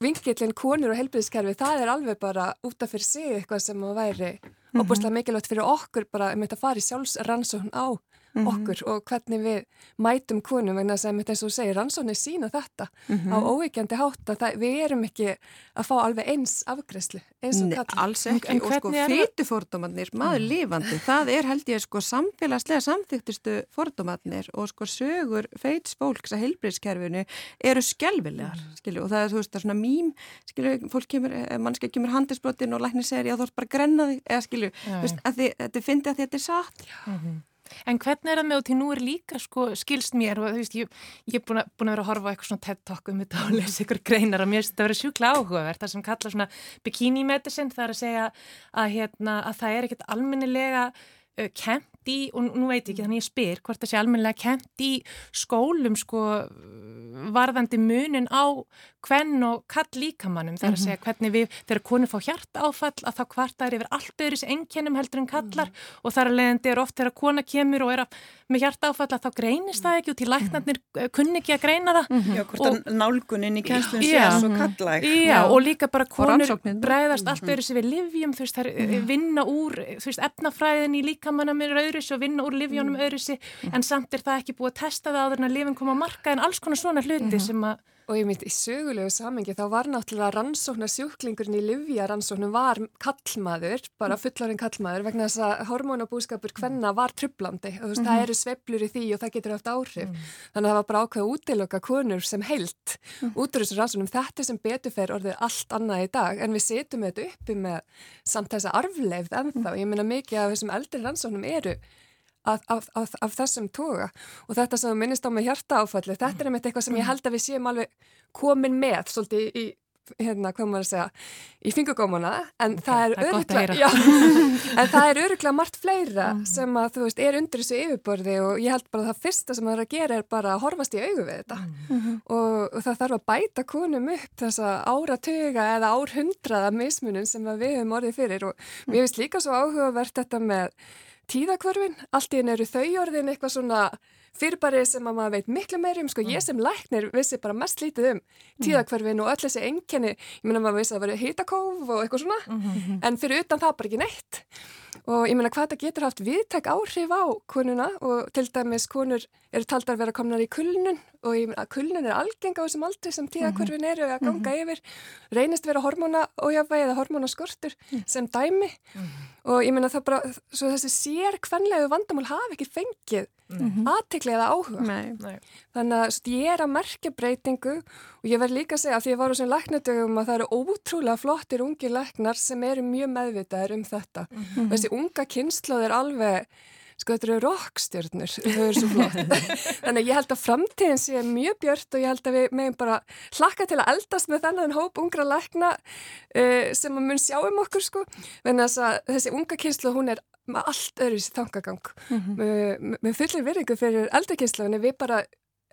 vingillin konur og helbriðskerfi, það er alveg bara út af fyrir sig eitthvað sem að væri og búinlega mikilvægt fyrir okkur bara um þetta að fara í sjálfsrannsókn á mm -hmm. okkur og hvernig við mætum konum vegna sem þetta eins og segir rannsóknir sína þetta mm -hmm. á óveikjandi hátt að það, við erum ekki að fá alveg eins afgreslu eins og kall. Alls ekki en og sko fytufordómanir, maður lífandi, það er held ég sko samfélagslega samþyktistu fordómanir og sko sögur feits fólks að heilbreyðskerfinu eru skjálfilegar mm. skilju, og það er þú veist það er svona mým skilju, fólk kemur, eh, mannskja kemur handisbrotin og læknir segir já þú ert bara grennaði eða skilju, þú veist, að þið, þetta finnst að þetta er satt Já. En hvernig er það með og til nú er líka sko skilst mér og þú veist ég, ég er búin að, búin að vera að horfa eitthvað svona TED-talk um þetta og lesa ykkur greinar og mér finnst þetta að vera sjúkla áhugavert það sem kalla svona bikini medicine það er að segja að, hérna, að það er ekkert almennilega uh, kent í og nú veit ég ekki þannig ég spyr hvort það sé almennilega kent í skólum sko varðandi munin á hvern og kall líkamannum þar að segja mhm. hvernig við, þegar konur fá hjart áfall að þá er yfir allt öðris ennkennum heldur en kallar mm. og þar að leiðandi er oft þegar kona kemur og er að, með hjart áfall að þá greinist það ekki og til læknarnir mm. kunni ekki að greina það mm -hmm. Já, hvort að nálgunin í kænslun sé að svo kalla ekki Já, og líka bara konur bregðast allt mhm. öðris yfir livjum, þú veist, það er vinna úr þú veist, efnafræðin í líkamannum er öðris og vinna úr livjónum mm. öðris en samt er það ekki búið að testa það áður en að livin koma að marka en alls konar svona hluti sem að Og ég myndi í sögulegu samengi þá var náttúrulega rannsóknar sjúklingurinn í Livja rannsóknum var kallmaður, bara mm. fullarinn kallmaður vegna þess að hormonabúskapur hvenna var trublandi og þú veist mm -hmm. það mhm. eru sveplur í því og það getur haft áhrif. Mm. Þannig að það var bara ákveð að útiloka konur sem heilt mm. út úr þessu rannsóknum. Þetta sem betur fer orðið allt annað í dag en við setjum þetta uppi með samt þessa arfleifð ennþá. Ég myndi mikið að þessum eldri rannsóknum eru Af, af, af, af þessum toga. Og þetta sem minnist á með hjartaáfalli þetta er einmitt eitthvað sem ég held að við séum alveg komin með svolítið í hérna, hvað maður að segja, í fingugómana en okay, er en það er öruglega margt fleira mm. sem að þú veist, er undir þessu yfirborði og ég held bara að það fyrsta sem það er að gera er bara að horfast í augu við þetta. Mm. Og, og það þarf að bæta konum upp þessa áratöga eða árhundraða mismunin sem við hefum orðið fyrir. Og mér finnst líka svo áhugavert þetta með tíðakvörfin, allt í henni eru þau orðin eitthvað svona fyrirbærið sem að maður veit miklu meiri um, sko ég mm. sem læknir vissi bara mest lítið um mm. tíðakvörfin og öll þessi enkenni, ég menna maður vissi að það verið hitakóf og eitthvað svona, mm -hmm. en fyrir utan það bara ekki neitt og ég menna hvað það getur haft viðtæk áhrif á konuna og til dæmis konur eru taldar vera komnar í kulnun og ég menna að kulnun er algeng á þessum aldri sem tíðakvörfin eru að ganga -hmm. yfir, reynist vera hormóna ójafvæg eða hormónaskortur mm. sem dæmi og ég meina það bara, svo þessi sér hvernlegu vandamál hafi ekki fengið aðtikli eða áhuga Nei. Nei. þannig að ég er að merkja breytingu og ég verð líka að segja að því ég var á svona læknadögum að það eru ótrúlega flottir ungi læknar sem eru mjög meðvitaðir um þetta mm -hmm. og þessi unga kynnslóð er alveg sko þetta eru rockstjörnur þau eru svo flott þannig ég held að framtíðin sé mjög björnt og ég held að við meðum bara hlakka til að eldast með þennan hóp ungra lækna uh, sem að mun sjá um okkur sko að þessi unga kynslu hún er allt öðru sér þangagang mm -hmm. með fullir virðingu fyrir eldri kynslu en við bara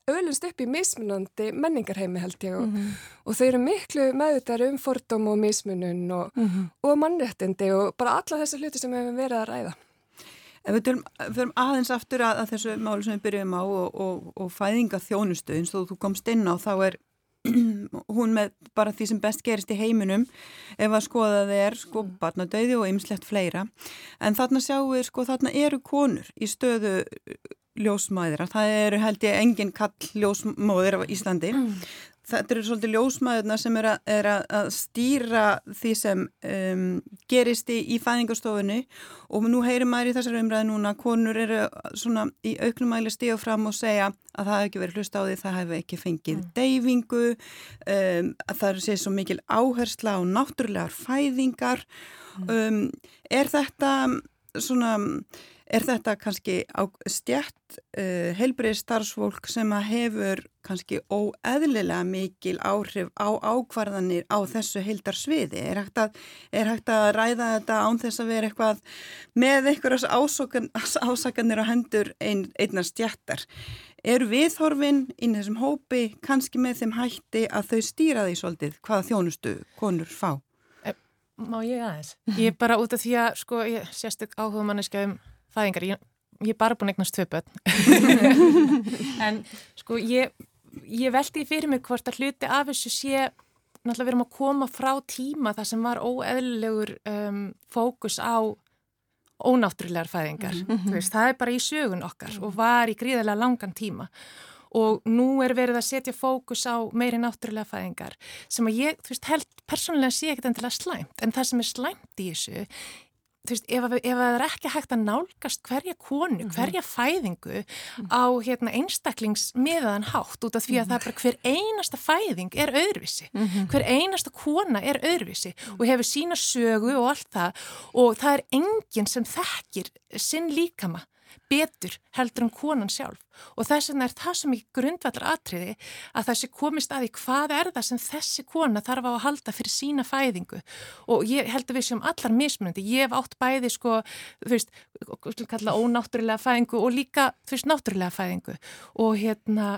öðlunst upp í mismunandi menningarheimi held ég og, mm -hmm. og þau eru miklu meðutar um fordóm og mismunun og, mm -hmm. og mannréttindi og bara alla þessu hluti sem við hefum verið að ræða. Ef við förum aðeins aftur að, að þessu máli sem við byrjum á og, og, og fæðinga þjónustu eins og þú komst inn á þá er hún með bara því sem best gerist í heiminum ef að skoða þeir er sko barnadauði og ymslegt fleira. En þarna sjáum við sko þarna eru konur í stöðu ljósmæðira, það eru held ég engin kall ljósmóðir á Íslandi. Mm þetta eru svolítið ljósmaðurna sem er að, er að stýra því sem um, gerist í, í fæðingarstofunni og nú heyrir maður í þessari umræði núna konur eru svona í auknumæli stíða fram og segja að það hefur ekki verið hlust á því, það hefur ekki fengið mm. deyfingu, um, að það sé svo mikil áhersla á náttúrulegar fæðingar. Mm. Um, er þetta svona Er þetta kannski stjætt uh, heilbrið starfsfólk sem að hefur kannski óeðlilega mikil áhrif á ákvarðanir á þessu heildar sviði? Er hægt að, er hægt að ræða þetta án þess að vera eitthvað með einhverjas ásakanir á hendur ein, einnar stjættar? Er viðhorfin inn í þessum hópi kannski með þeim hætti að þau stýra því svolítið hvaða þjónustu konur fá? Eh, má ég aðeins? Ég er bara út af því að sko, ég sést ekki áhuga manneska um fæðingar, ég, ég er bara búin að eignast tvö börn en sko ég, ég veldi fyrir mig hvort að hluti af þessu sé náttúrulega við erum að koma frá tíma þar sem var óeðlilegur um, fókus á ónáttúrulegar fæðingar. Mm -hmm. veist, það er bara í sögun okkar mm -hmm. og var í gríðarlega langan tíma og nú er verið að setja fókus á meiri náttúrulega fæðingar sem að ég, veist, held persónulega sé ekkert endilega slæmt en það sem er slæmt í þessu þú veist, ef, ef það er ekki hægt að nálgast hverja konu, mhm. hverja fæðingu mhm. á hérna, einstaklingsmiðaðan hátt út af því að það er bara hver einasta fæðing er öðruvísi, mhm. hver einasta kona er öðruvísi og hefur sína sögu og allt það og það er enginn sem þekkir sinn líkama betur heldur en konan sjálf. Og þess vegna er það svo mikið grundvallar atriði að þessi komist að í hvað er það sem þessi kona þarf á að halda fyrir sína fæðingu. Og ég held að við séum allar mismunandi, ég hef átt bæði sko, þú veist, kalla ónáttúrulega fæðingu og líka þú veist, náttúrulega fæðingu. Og hérna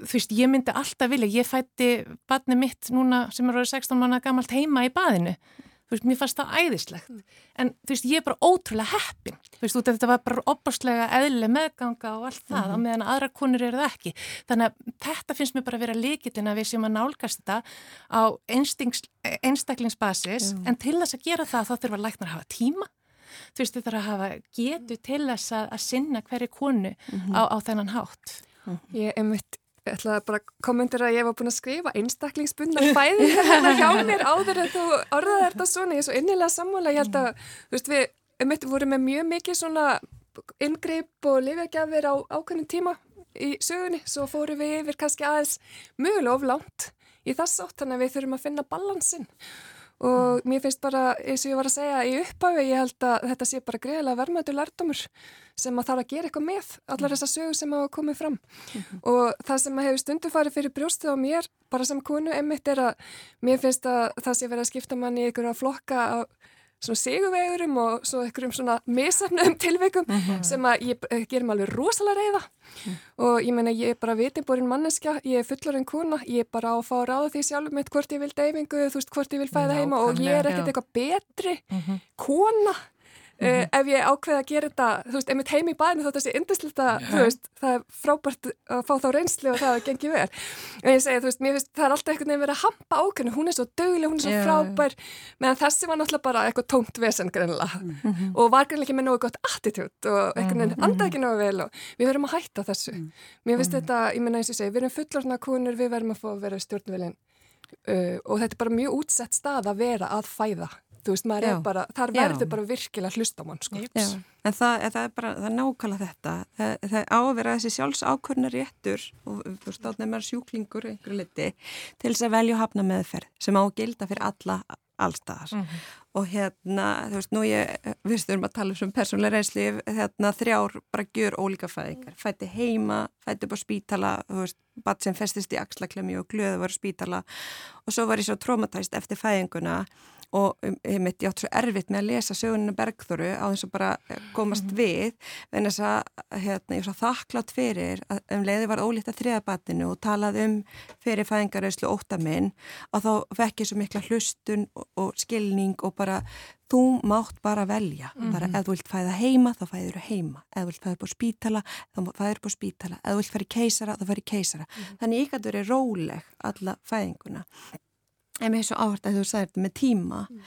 þú veist, ég myndi alltaf vilja, ég fætti barni mitt núna sem er árið 16 manna gamalt heima í baðinu þú veist, mér fannst það æðislegt mm. en þú veist, ég er bara ótrúlega heppin þú veist, þetta var bara opastlega eðli meðganga og allt það mm -hmm. á meðan aðra konur eru það ekki, þannig að þetta finnst mér bara að vera líkitin að við sem að nálgast þetta á einstaklingsbasis mm. en til þess að gera það þá þurfa læknar að hafa tíma þú veist, þetta er að hafa getu til þess að, að sinna hverju konu -hmm. á, á þennan hátt Ég er myndið Ég ætla bara að kommentera að ég var búin að skrifa einstaklingsbundna fæðingar hérna hjá mér áður en þú orðaði þetta svona, ég er svo innilega sammála, ég held að, þú veist, við um þetta vorum með mjög mikið svona yngreip og lifjagjafir á ákveðin tíma í sögunni, svo fórum við yfir kannski aðeins mögulega oflánt í þess átt, þannig að við þurfum að finna balansin og mér finnst bara, eins og ég var að segja í upphafi, ég held að þetta sé bara greiðilega vermaður lærdomur sem að þarf að gera eitthvað með allar þessar sögur sem hafa komið fram mm -hmm. og það sem hefur stundu farið fyrir brjóstið á mér, bara sem konu emitt er að mér finnst að það sé verið að skipta manni í einhverja flokka af svona sigurvegurum og svo einhverjum svona misafnöðum tilveikum mm -hmm. sem að ég eh, gerum alveg rosalega reyða mm. og ég menna ég er bara vitinborinn manneskja, ég er fullorinn kuna, ég er bara á að fá ráða því sjálfur mitt hvort ég vil deyfingu, þú veist hvort ég vil fæða heima og ég er ekkert eitthvað betri mm -hmm. kona Mm -hmm. uh, ef ég ákveða að gera þetta þú veist, einmitt heim í bæðinu þótt að það sé indislita þú veist, það er frábært að fá þá reynsli og það gengi verð en ég segi, þú veist, mér finnst, það er alltaf einhvern veginn verið að hampa ákveðinu, hún er svo döguleg, hún er svo yeah. frábær meðan þessi var náttúrulega bara eitthvað tómt vesen greinlega mm -hmm. og var greinlega ekki með nógu gott attitút og einhvern veginn mm -hmm. andað ekki nógu vel og við verðum að hætta þessu mhm. mér finnst mhm. þetta, ég menna eins og segi, við erum uh, og þetta er bara mjög útsett stað að vera að fæða þú veist, maður er bara, þar verður bara virkilega hlustamann, sko. Já, en það, það er bara, það er nákvæmlega þetta. Það, það á að vera þessi sjálfs ákvörna réttur og þú veist, þá nefnir sjúklingur einhverju liti til þess að velja hafna meðferð sem á að gilda fyrir alla allstaðar mm -hmm. og hérna, þú veist, nú ég við styrum að tala um persónlega reynsli hérna þrjár bara gjör ólíka fæðingar. Fætti heima, fætti upp á spítala þú veist, bat sem festist í axlaklemi og glöðu var spítala. Og svo var ég svo traumatæst eftir fæðinguna og ég mitt ég átt svo erfitt með að lesa sögunina Bergþóru á þess að bara eh, komast -hmm. við en þess að hérna, ég svo þakklátt fyrir að um leiði var ólíkt að þriðabatinu og talað um fyrir fæðingarauðslu óttaminn og þá fekk ég svo mikla hlustun og, og skilning og bara þú mátt bara velja mm -hmm. bara ef þú vilt fæða heima þá fæður þú heima ef þú vilt fæða upp á spítala þá fæður upp á spítala ef þú vilt fæða í keisara þá fæður í keisara mm -hmm. þannig ég gæti verið róleg alla fæðinguna en mér er svo áhört að þú sagði þetta með tíma mm.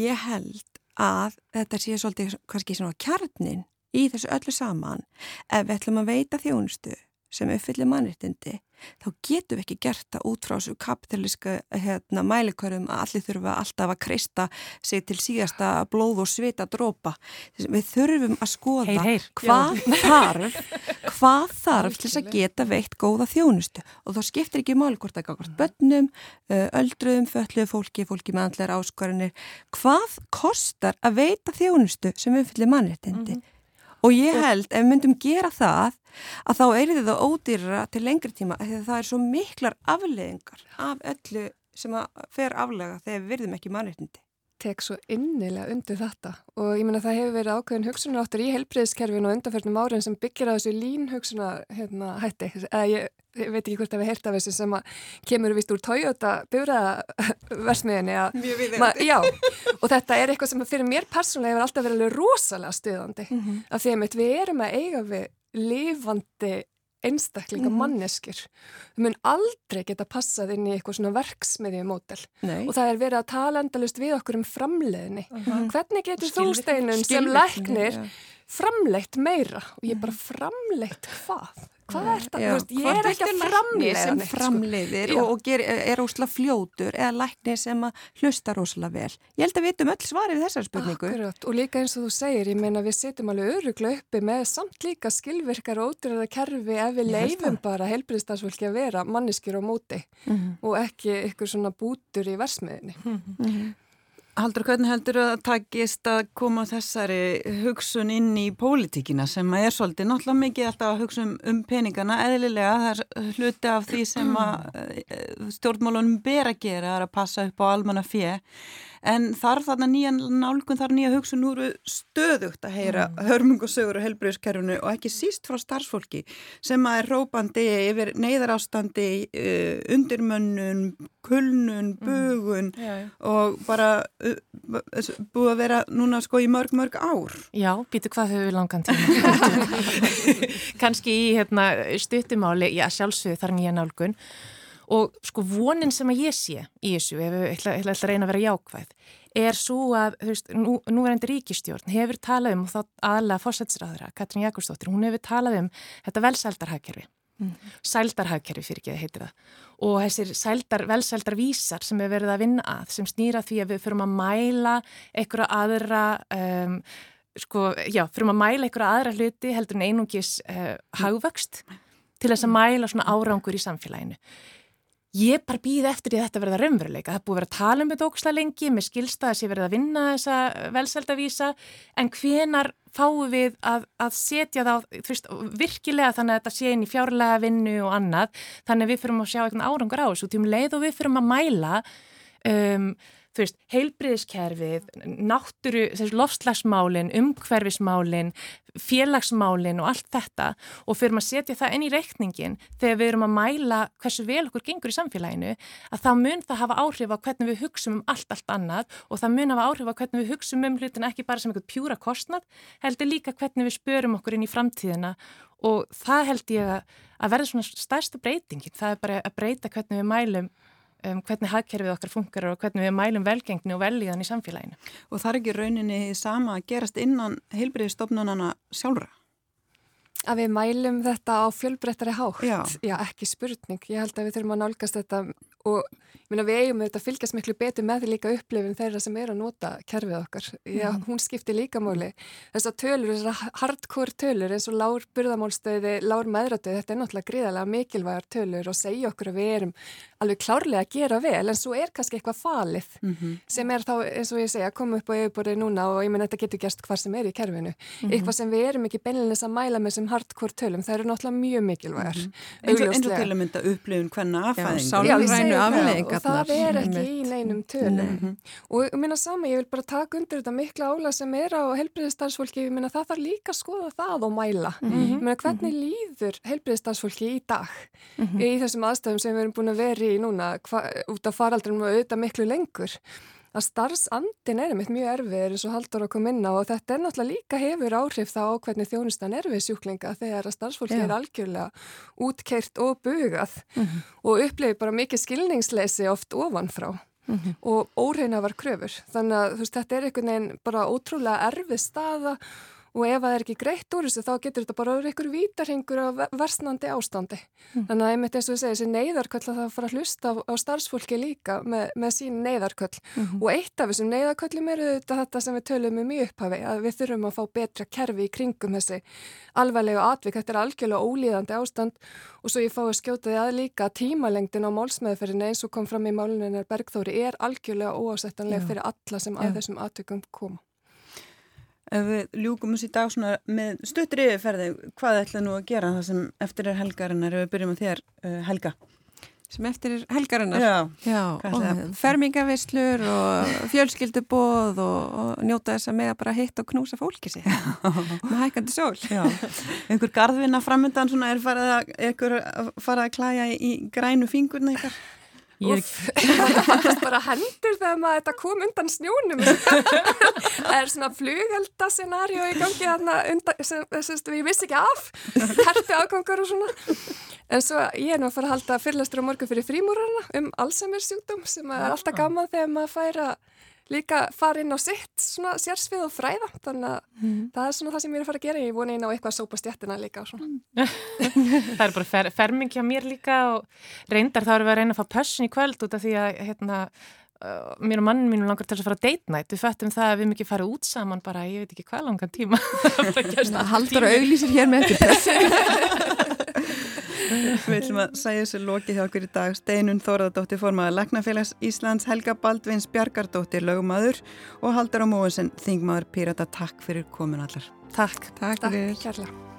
ég held að þetta sé svolítið kannski svona kjarnin í þessu öllu saman ef við ætlum að veita þjónustu sem uppfyllir mannreitindi þá getum við ekki gert það út frá þessu kapitalíska hérna, mælikvarum að allir þurfa alltaf að kreista sig til síðasta blóð og svita drópa. Við þurfum að skoða heyr, heyr. hvað þarf hvað þarf til þess að geta veitt góða þjónustu og þá skiptir ekki mál hvort það gafast bönnum, öldruðum, fölluðu fólki, fólki með andlegar áskoranir. Hvað kostar að veita þjónustu sem uppfyllir mannreitindi? Mm -hmm. Og ég held, ef myndum gera það, að þá er þetta ódýra til lengri tíma, því að það er svo miklar afleðingar af öllu sem að fer aflega þegar við verðum ekki mannreitindi. Tek svo innilega undir þetta. Og ég menna það hefur verið ákveðin hugsunaráttur í helbriðskerfinu og undanförnum árin sem byggir á þessu lín hugsunar hérna, hætti, eða ég, ég veit ekki hvort að við heyrta af þessu sem að kemur vist úr Toyota byrjaversmiðinni Já, og þetta er eitthvað sem fyrir mér persónulega hefur alltaf verið rosalega stuðandi. Mm -hmm. af því að við erum að eiga við lifandi einstaklinga mm manneskjur. Þau mun aldrei geta passað inn í eitthvað svona verksmiðjum mótel og það er verið að tala endalust við okkur um framleiðinni. Uh -huh. Hvernig getur þú steinun sem læknir ja. framleitt meira og ég bara framleitt hvað? Hvað er þetta? Veist, ég er ekki að framleiða sem sko. framleiðir sko. og, og ger, er ósla fljótur eða lækni sem hlustar ósla vel ég held að við vitum öll svari við þessar spurningu Akkurat, og líka eins og þú segir, ég meina við setjum alveg örugla uppi með samt líka skilvirkar og ótrúlega kerfi ef við leifum bara helbriðstafsfólki að vera manneskjur á móti mm -hmm. og ekki ykkur svona bútur í versmiðinni mm -hmm. Haldur, hvernig heldur að takist að koma þessari hugsun inn í pólitíkina sem er svolítið náttúrulega mikið alltaf að hugsa um, um peningana? Eðlilega, það er hluti af því sem að eh, stjórnmálunum ber að gera, það er að passa upp á almanna fjö en þarf þarna nýjan nálgun, þarf nýja hugsun úr stöðugt að heyra mm. hörmungusögur og helbriðskerfunu og ekki síst frá starfsfólki sem að er rópandi yfir neyðarástandi, uh, undirmönnun, kulnun, mm. bugun mm. já. og bara uh, búið að vera núna sko í mörg mörg ár. Já, býtu hvað höfum við langan tíma? Kanski í hérna, stuttumáli, já sjálfsögðu þar nýja nálgun og sko vonin sem að ég sé í þessu, ef ég ætla, ætla að reyna að vera jákvæð, er svo að veist, nú, nú er endur ríkistjórn hefur talað um, og þá aðalega fórsætsræðra Katrín Jakobsdóttir, hún hefur talað um þetta velsældarhagkerfi. Mm. sældarhagkerfi fyrir ekki að heitir það. Og þessir sældar, velsældarvísar sem við verðum að vinna að, sem snýra því að við fyrum að mæla einhverja aðra um, sko, já, fyrum að mæla einhverja aðra hluti heldur en einungis uh, hagvöxt til þess að mæla svona árangur í samfélaginu Ég bara býð eftir því að þetta verða raunveruleika. Það búið að vera að tala um þetta ókslega lengi, með skilsta að sé verið að vinna þessa velseldavísa, en hvenar fáum við að, að setja þá veist, virkilega þannig að þetta sé inn í fjárlega vinnu og annað, þannig að við fyrirum að sjá eitthvað árangur á þessu, tím leið og við fyrirum að mæla um, þú veist, heilbriðiskerfið, náttúru, þessu lofslagsmálin, umhverfismálin, félagsmálin og allt þetta. Og fyrir að setja það inn í reikningin þegar við erum að mæla hversu vel okkur gengur í samfélaginu að þá mun það hafa áhrif á hvernig við hugsaum um allt, allt annað. Og það mun hafa áhrif á hvernig við hugsaum um hlutin ekki bara sem eitthvað pjúra kostnad, heldur líka hvernig við spörum okkur inn í framtíðina. Og það held ég að verða svona stærsta breytingin, það er bara að breyta hvernig við mælum um, hvernig hagkerfið okkar funkar og hvernig við mælum velgengni og velíðan í samfélaginu. Og það er ekki rauninni sama að gerast innan heilbriðstofnunana sjálfra? Að við mælum þetta á fjölbreyttari hátt? Já. Já, ekki spurning. Ég held að við þurfum að nálgast þetta og Minna, við eigum auðvitað að fylgjast miklu betur með því líka upplifin þeirra sem er að nota kerfið okkar. Já, mm. hún skiptir líka móli. Þess að tölur, þess að hardcore tölur eins og lár burðamálstöði, lár meðratöði, þetta er náttúrulega gríðarlega mikilvægar tölur og segja okkur að við erum alveg klárlega að gera vel en svo er kannski eitthvað falið mm -hmm. sem er þá, eins og ég segja, að koma upp á yfirborðið núna og ég menn þetta getur gerst hvað sem er í kerfinu. Mm -hmm. Eitthvað sem við erum ekki beinleins að mæla með sem hardcore tölum, það eru náttúrulega mjög mikilvægar. -hmm. Eins og til að mynda upplifun hvernig aðfæðing og það er ekki í neinum tölum mm -hmm. og ég minna sama, ég vil bara taka undir þetta mikla ála sem er á helbriðistarsfólki ég minna það þarf líka að skoða það og mæla mm -hmm. ég minna hvernig mm -hmm. líður helbriðistarsfólki í dag mhm. í þessum aðstæðum sem við erum búin að vera í núna hva, út af faraldrum og auðvitað miklu lengur að starfsandin er meitt mjög erfið eins og haldur að koma inn á og þetta er náttúrulega líka hefur áhrif þá hvernig þjónustan er við sjúklinga þegar að starfsfólki er algjörlega útkeirt og bugað mm -hmm. og upplifir bara mikið skilningsleisi oft ofanfrá mm -hmm. og óreina var kröfur þannig að veist, þetta er einhvern veginn bara ótrúlega erfið staða og ef það er ekki greitt úr þessu þá getur þetta bara einhver vítarhingur á versnandi ástandi. Mm. Þannig að einmitt eins og ég segi þessi neyðarköll að það fara að hlusta á, á starfsfólki líka með, með sín neyðarköll mm -hmm. og eitt af þessum neyðarköllum eru þetta, þetta sem við tölum um í upphafi að við þurfum að fá betra kerfi í kringum þessi alvarlegu atvik. Þetta er algjörlega ólíðandi ástand og svo ég fái að skjóta því að líka tímalengdin á málsmeðferðinu eins og kom fram í máluninnar Bergþóri er algjörlega óásettanlega fyrir alla sem að þessum atvikum koma. Ef við ljúkum þessi dag svona með stuttir yfirferði, hvað ætlaðu nú að gera það sem eftir er helgarinnar, ef við byrjum á þér uh, Helga? Sem eftir er helgarinnar? Já. Já, fermingavislur og fjölskyldubóð og, og njóta þess að með að bara hitt og knúsa fólki sig með hækandi sól. Já, einhver gardvinna framöndan svona er farið að, að klæja í grænu fingurna ykkar? Úf, það fannst bara hendur þegar maður þetta kom undan snjónum. Það er svona flugelda scenario í gangi þarna undan, sem, sem, ég vissi ekki af. Herpi afgangar og svona. En svo ég er nú að fara að halda fyrirlestur á morgun fyrir frímúrarna um Alzheimer sjúkdóm sem er alltaf gaman þegar maður fær að líka fara inn á sitt svona sérsvið og fræða. Þannig að mm. það er svona það sem ég er að fara að gera. Ég vona inn á eitthvað að sópa stjættina líka Það er bara fer, ferming hjá mér líka og reyndar þá erum við að reyna að fá pössin í kvöld út af því að hérna, uh, mér og mannin mínum langar til að fara að date night. Við fættum það að við mikið fara út saman bara ég veit ekki hvað langan tíma. Haldur og auglísir hér með þetta Við ætlum að segja þessu lokið hjá okkur í dag. Steinun Þóraðardóttir formaður Læknafélags Íslands Helga Baldvins Bjarkardóttir lögumadur og Haldur á Móðusen Þingmaður Pírata. Takk fyrir komin allar. Takk, Takk, Takk fyrir